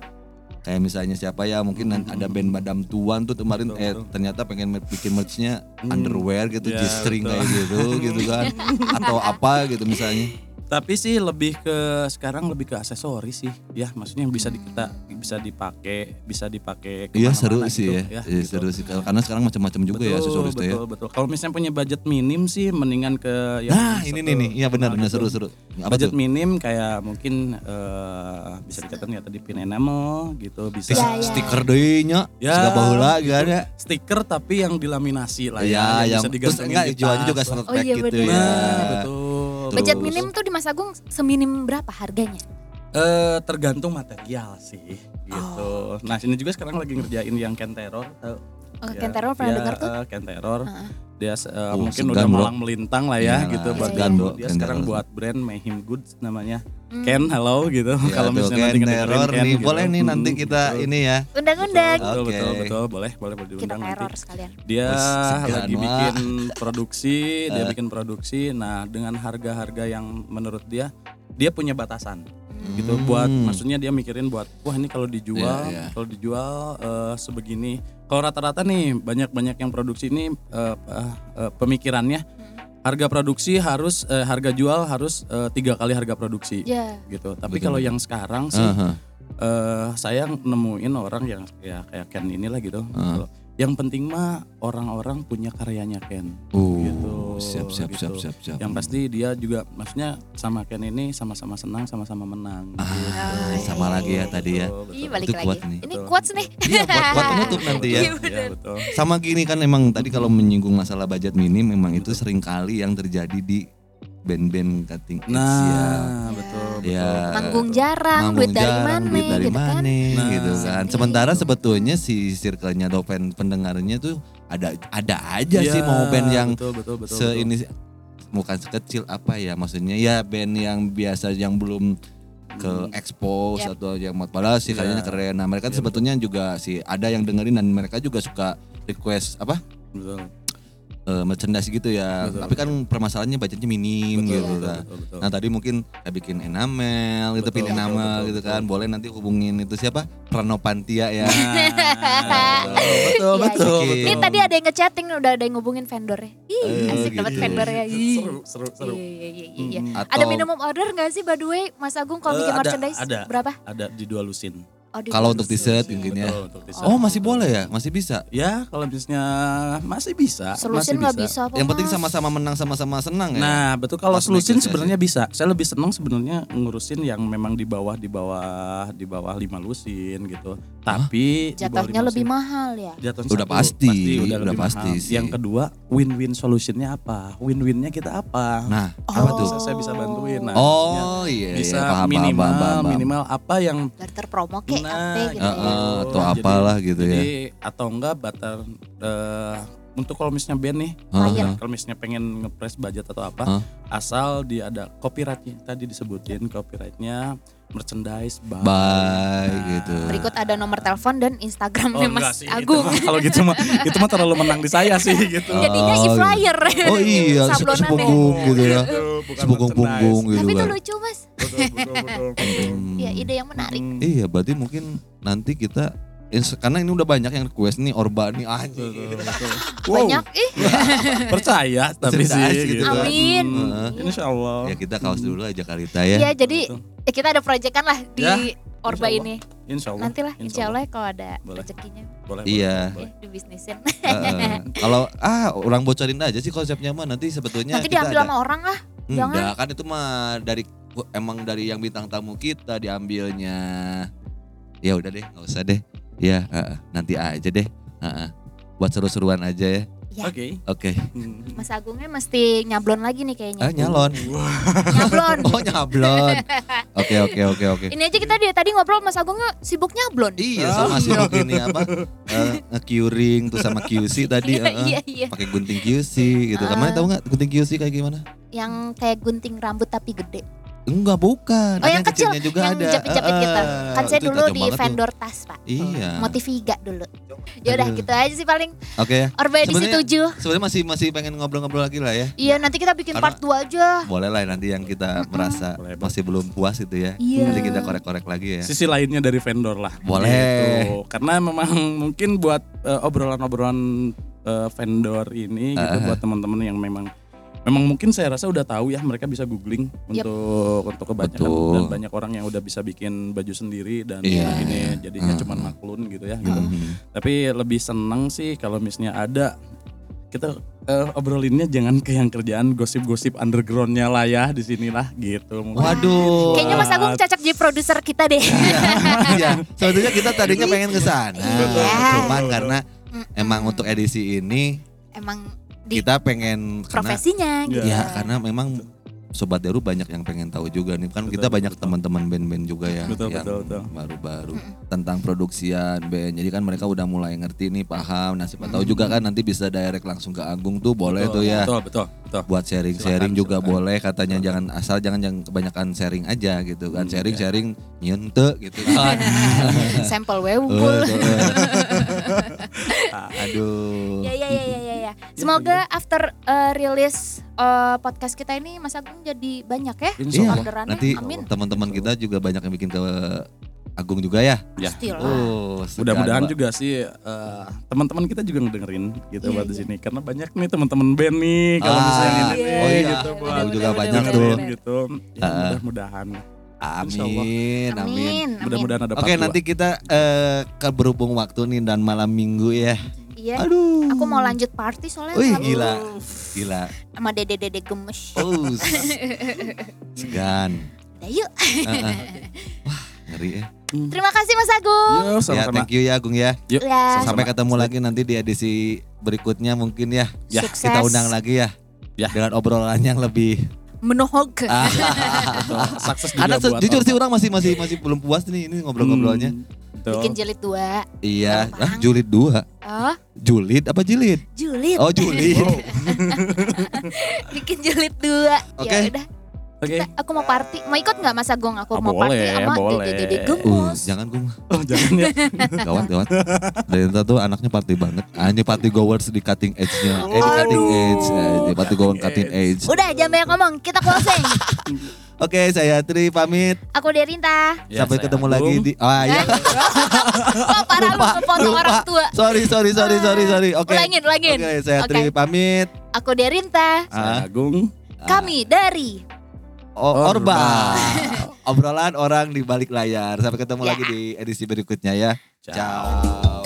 kayak misalnya siapa ya mungkin Hmm, ada hmm, band Madam Tuan tuh kemarin Betul, eh betul. ternyata pengen bikin merchnya Hmm. underwear gitu G-string betul. kayak gitu gitu kan atau apa gitu misalnya Tapi sih lebih ke sekarang lebih ke aksesoris sih. Ya, maksudnya yang bisa di, kita bisa dipakai, bisa dipakai iya seru gitu, sih ya, ya Iya, gitu. seru sih karena sekarang macam-macam juga ya aksesoris tuh ya betul, betul. Kalau misalnya punya budget minim sih mendingan ke yang nah ini nih nih iya benar benar seru seru apa budget tuh minim kayak mungkin eh, bisa dikatakan ya tadi pin enamel gitu bisa Ya, ya. stiker deh nya Ya, segala baheula kan ya stiker tapi yang dilaminasi lah Iya, ya, yang bisa terus digantungin enggak di jualnya juga lah. seret Oh iya, gitu benar. ya. Nah, betul. Budget Terus, minim tuh di Mas Agung seminim berapa harganya? eh, tergantung material sih gitu. Oh, Nah, sini juga sekarang lagi ngerjain yang Ken Terror. tahu? Oh, Ya, Ken Terror pernah ya, dengar tuh? Ken Terror. Heeh. Dia eh, Oh, mungkin segan, udah bro. malang melintang lah ya Iya gitu buat segan, bro, Dia sekarang buat brand Mayhem Goods namanya. Hmm. Ken, halo gitu. Ya, Kalau misalnya Ken nanti ngedengerin Ken nih gitu. boleh nih nanti Hmm, kita betul. ini ya Undang-undang. Betul, Oke. betul, betul, boleh, boleh, boleh Kita diundang nanti. teror sekalian. Dia lagi wah. bikin produksi, dia Eh. bikin produksi. Nah, dengan harga-harga yang menurut dia dia punya batasan gitu Hmm. buat maksudnya dia mikirin buat wah ini kalau dijual Iya, iya. kalau dijual eh, sebegini kalau rata-rata nih banyak-banyak yang produksi ini eh, eh, eh, pemikirannya harga produksi harus eh, harga jual harus eh, tiga kali harga produksi Ya. gitu tapi kalau yang sekarang sih Aha. eh saya nemuin orang yang ya kayak Ken inilah gitu. Kalau Yang penting mah orang-orang punya karyanya Ken. Uh, Gitu, siap siap siap gitu. siap siap. Yang pasti dia juga maksudnya sama Ken ini sama-sama senang, sama-sama menang. Ah, gitu. sama lagi ya tadi ya. Betul, Ih balik Itu lagi. kuat nih. Ini quotes nih. Iya buat, buat penutup nanti ya. Iya, Iya, betul. Sama gini kan emang tadi kalau menyinggung masalah budget minim memang itu sering kali yang terjadi di band-band cutting edge ya. Nah, betul, Ya, Manggung jarang, manggung duit dari jarang, mana duit dari gitu kan. mana, Nah. gitu kan. Sementara sebetulnya si circle-nya atau fan pendengarnya tuh ada ada aja Iya, sih mau band yang betul, betul, betul, se betul. ini bukan sekecil apa ya maksudnya ya band yang biasa yang belum ke expose Yap. atau yang padahal sih Iya. kayaknya keren. Nah, mereka Iya, sebetulnya juga sih ada yang dengerin dan mereka juga suka request apa? betul. Eh, merchandise gitu ya. Betul. Tapi kan permasalahannya budgetnya minim Betul, gitu betul, kan. betul, betul. Nah tadi mungkin kayak bikin enamel gitu, Betul, pin betul, enamel betul, gitu betul. kan. Boleh nanti hubungin itu siapa? Pranopantia ya. Nah, betul, Iya, betul, iya. betul. Ini tadi ada yang ngechatting udah ada yang ngubungin vendornya. Ih, Eh, asik dapat gitu. vendornya. Ih. Seru, seru, seru. Iya, iya, iya, iya. Hmm. Atau Ada minimum order gak sih by the way Mas Agung kalau Eh, bikin ada, merchandise? ada. Berapa? Ada di dua lusin. Oh, Kalau untuk t-shirt mungkin ya. Betul. Oh masih boleh ya? Masih bisa? Ya kalau bisnisnya masih bisa. Selusin masih nggak bisa apa Yang penting Mas? sama-sama menang sama-sama senang ya? Nah betul kalau Pas selusin negosiasi. sebenarnya bisa. Saya lebih senang sebenarnya ngurusin yang memang di bawah di bawah di bawah lima lusin gitu. Tapi Jatuhnya lebih mahal ya. jatuhnya Udah satu, pasti, udah lebih pasti mahal. sih. Yang kedua win-win solutionnya apa? Win-winnya kita apa? Nah, Oh. apa tuh? Bisa saya bisa bantuin. Nah, Oh iya, bisa iya, paham, minimal paham, paham, paham. minimal apa yang Barter promo kayak Nah, gitu ya. eh, atau Jadi- apalah gitu ya. jadi atau enggak batar eh, untuk kalau misalnya band nih hah. kalau misalnya pengen ngepres budget atau apa Hah? asal dia ada copyrightnya tadi disebutin copyrightnya merchandise by, Bye Nah. gitu. Berikut ada nomor telepon dan Oh, Instagramnya enggak Mas sih, Agung. kalau gitu mah itu mah terlalu menang di saya sih gitu. Jadinya Oh, e-flyer. Oh iya, Sablonannya. sepunggung gitu ya. Sepunggung-punggung gitu Tapi itu kan. lucu Mas. merchandise. Betul, betul, betul, betul. Hmm. Ya ide yang menarik. Iya, berarti mungkin nanti kita karena ini udah banyak yang request nih Orba nih anjing. Wow, Banyak ih. percaya tapi sih gitu. gitu kan. Amin. Heeh. Insya Allah. Ya kita kaos dulu aja Karita ya. Ya jadi Betul. eh, kita ada proyekan lah di Ya, Orba insya ini. Insya Allah. Nantilah insya Allah kalau ada Boleh. rezekinya Boleh, Iya. boleh, ya dibisnisin. Heeh. Kalau ah orang bocorin aja sih konsepnya mah nanti sebetulnya Nanti kita diambil ada- sama orang ah. jangan. Enggak kan itu mah dari emang dari yang bintang tamu kita diambilnya. Ya udah deh, nggak usah deh. Ya heeh, nanti aja deh. Heeh. Buat seru-seruan aja ya. Ya. Oke. Oke. Hmm. Mas Agungnya mesti nyablon lagi nih kayaknya. Ah nyalon. Nyablon. Oh nyablon. Oke oke oke oke. Ini aja kita dari tadi ngobrol Mas Agungnya sibuk nyablon. Iya sama sih ini apa eh, nge-curing tuh sama QC tadi Iya, eh, iya, iya. pakai gunting QC gitu. Kemarin Ah. tahu nggak gunting QC kayak gimana? Yang kayak gunting rambut tapi gede. Enggak bukan. Oh Ada yang kecil, juga yang ada. jepit-jepit Eh, gitu. eh, Kan saya itu dulu di banget tuh. vendor tas pak. Iya. Motiviga dulu. Ya udah Aduh. gitu aja sih paling. Oke ya. Orba edisi Sebenarnya- 7. Sebenarnya masih masih pengen ngobrol-ngobrol lagi lah ya. Iya nanti kita bikin Karena- part 2 aja. Boleh lah nanti yang kita merasa Boleh, masih belum puas itu ya. Iya. Nanti kita korek-korek lagi ya. sisi lainnya dari vendor lah. Boleh. Gitu. Karena memang mungkin buat eh, obrolan-obrolan eh, vendor ini gitu Ah. buat teman-teman yang memang memang mungkin saya rasa udah tahu ya mereka bisa googling Yep. untuk untuk kebanyakan Betul. dan banyak orang yang udah bisa bikin baju sendiri dan Iya. ini jadinya Ah. cuman maklun gitu ya gitu. Tapi lebih seneng sih kalau misalnya ada kita eh, obrolinnya jangan ke yang kerjaan gosip-gosip undergroundnya lah ya di sinilah gitu. Waduh. Kayaknya Mas Agung cocok jadi produser kita deh. Iya, sebetulnya kita tadinya pengen ke sana. Iya. Cuman karena emang untuk edisi ini Emang di kita pengen karena profesinya gitu. ya karena memang Sobat Deru banyak yang pengen tahu juga nih kan Betul, kita betul, banyak betul. teman-teman band-band juga ya Betul, yang betul, betul. baru-baru tentang produksian band. Jadi kan mereka udah mulai ngerti nih paham. Nah siapa tahu juga kan nanti bisa direct langsung ke Agung tuh boleh Betul, tuh ya. Betul, betul, betul. Buat sharing-sharing Silakan, juga silakan. boleh katanya jangan asal jangan yang kebanyakan sharing aja gitu kan. Hmm, Sharing-sharing nyente gitu kan. Sampel we Eh, unggul. tuh, eh. Aduh. Ya ya ya ya ya. ya. Semoga after uh, rilis uh, podcast kita ini Mas Agung jadi banyak ya. Insya Iya, Allah. orderannya. nanti Amin. teman-teman kita juga banyak yang bikin ke Agung juga ya. Ya. Pastilah. Oh, Mudah-mudahan juga sih eh, teman-teman kita juga ngedengerin gitu Iya, buat di iya. sini karena banyak nih teman-teman band nih kalau Ah, misalnya ini iya. Oh iya, gitu buat Agung juga banyak tuh. gitu. Ya, Ah. mudah-mudahan. Amin, amin. Amin. Mudah-mudahan ada Oke, dua. nanti kita ke berhubung waktu nih dan malam minggu ya. Iya. Aduh. Aku mau lanjut party soalnya Wih, sama- gila. Gila. sama dede-dede gemes. Oh. Segan. Udah yuk. Heeh. Wah, ngeri ya. Terima kasih Mas Agung. Yo, Ya, sama-sama. thank you ya Agung ya. Yuk, Ya. Sampai ketemu lagi nanti di edisi berikutnya mungkin ya. Ya, Sukses. Kita undang lagi ya. Ya. Dengan obrolan yang lebih menohok. Ah. Sukses juga Karena jujur sih orang. masih masih masih belum puas nih ini ngobrol-ngobrolnya. Hmm. Bikin jilid dua. Iya, Gampang. ah, julid dua. Oh, Julid apa jilid? julid. Oh, julid. Wow. Bikin jilid dua. Oke. Ya udah, Oke. kita- aku mau party. Mau ikut nggak Mas Agung? Aku Ah, mau party boleh, sama boleh. Dede Dede Uh, Gemus. jangan gue Oh, jangan ya. gawat gawat. Denta tuh anaknya party banget. Hanya party goers di cutting edge-nya. Eh, di cutting edge. Eh, di party goer cutting edge. Udah jangan banyak ngomong, kita closing. Oke, saya Tri pamit. Aku Derinta. Ya, Sampai saya ketemu Agung. lagi di Oh, iya. oh parah lu ngepotong orang tua. Sorry, sorry, sorry, sorry, sorry. Oke. Ulangin, ulangin. Oke, saya Oke. Tri pamit. Aku Derinta. Saya Ah, Agung. Kami dari Orba. Orba. Obrolan orang di balik layar. Sampai ketemu Ya. lagi di edisi berikutnya ya. Ciao. Ciao.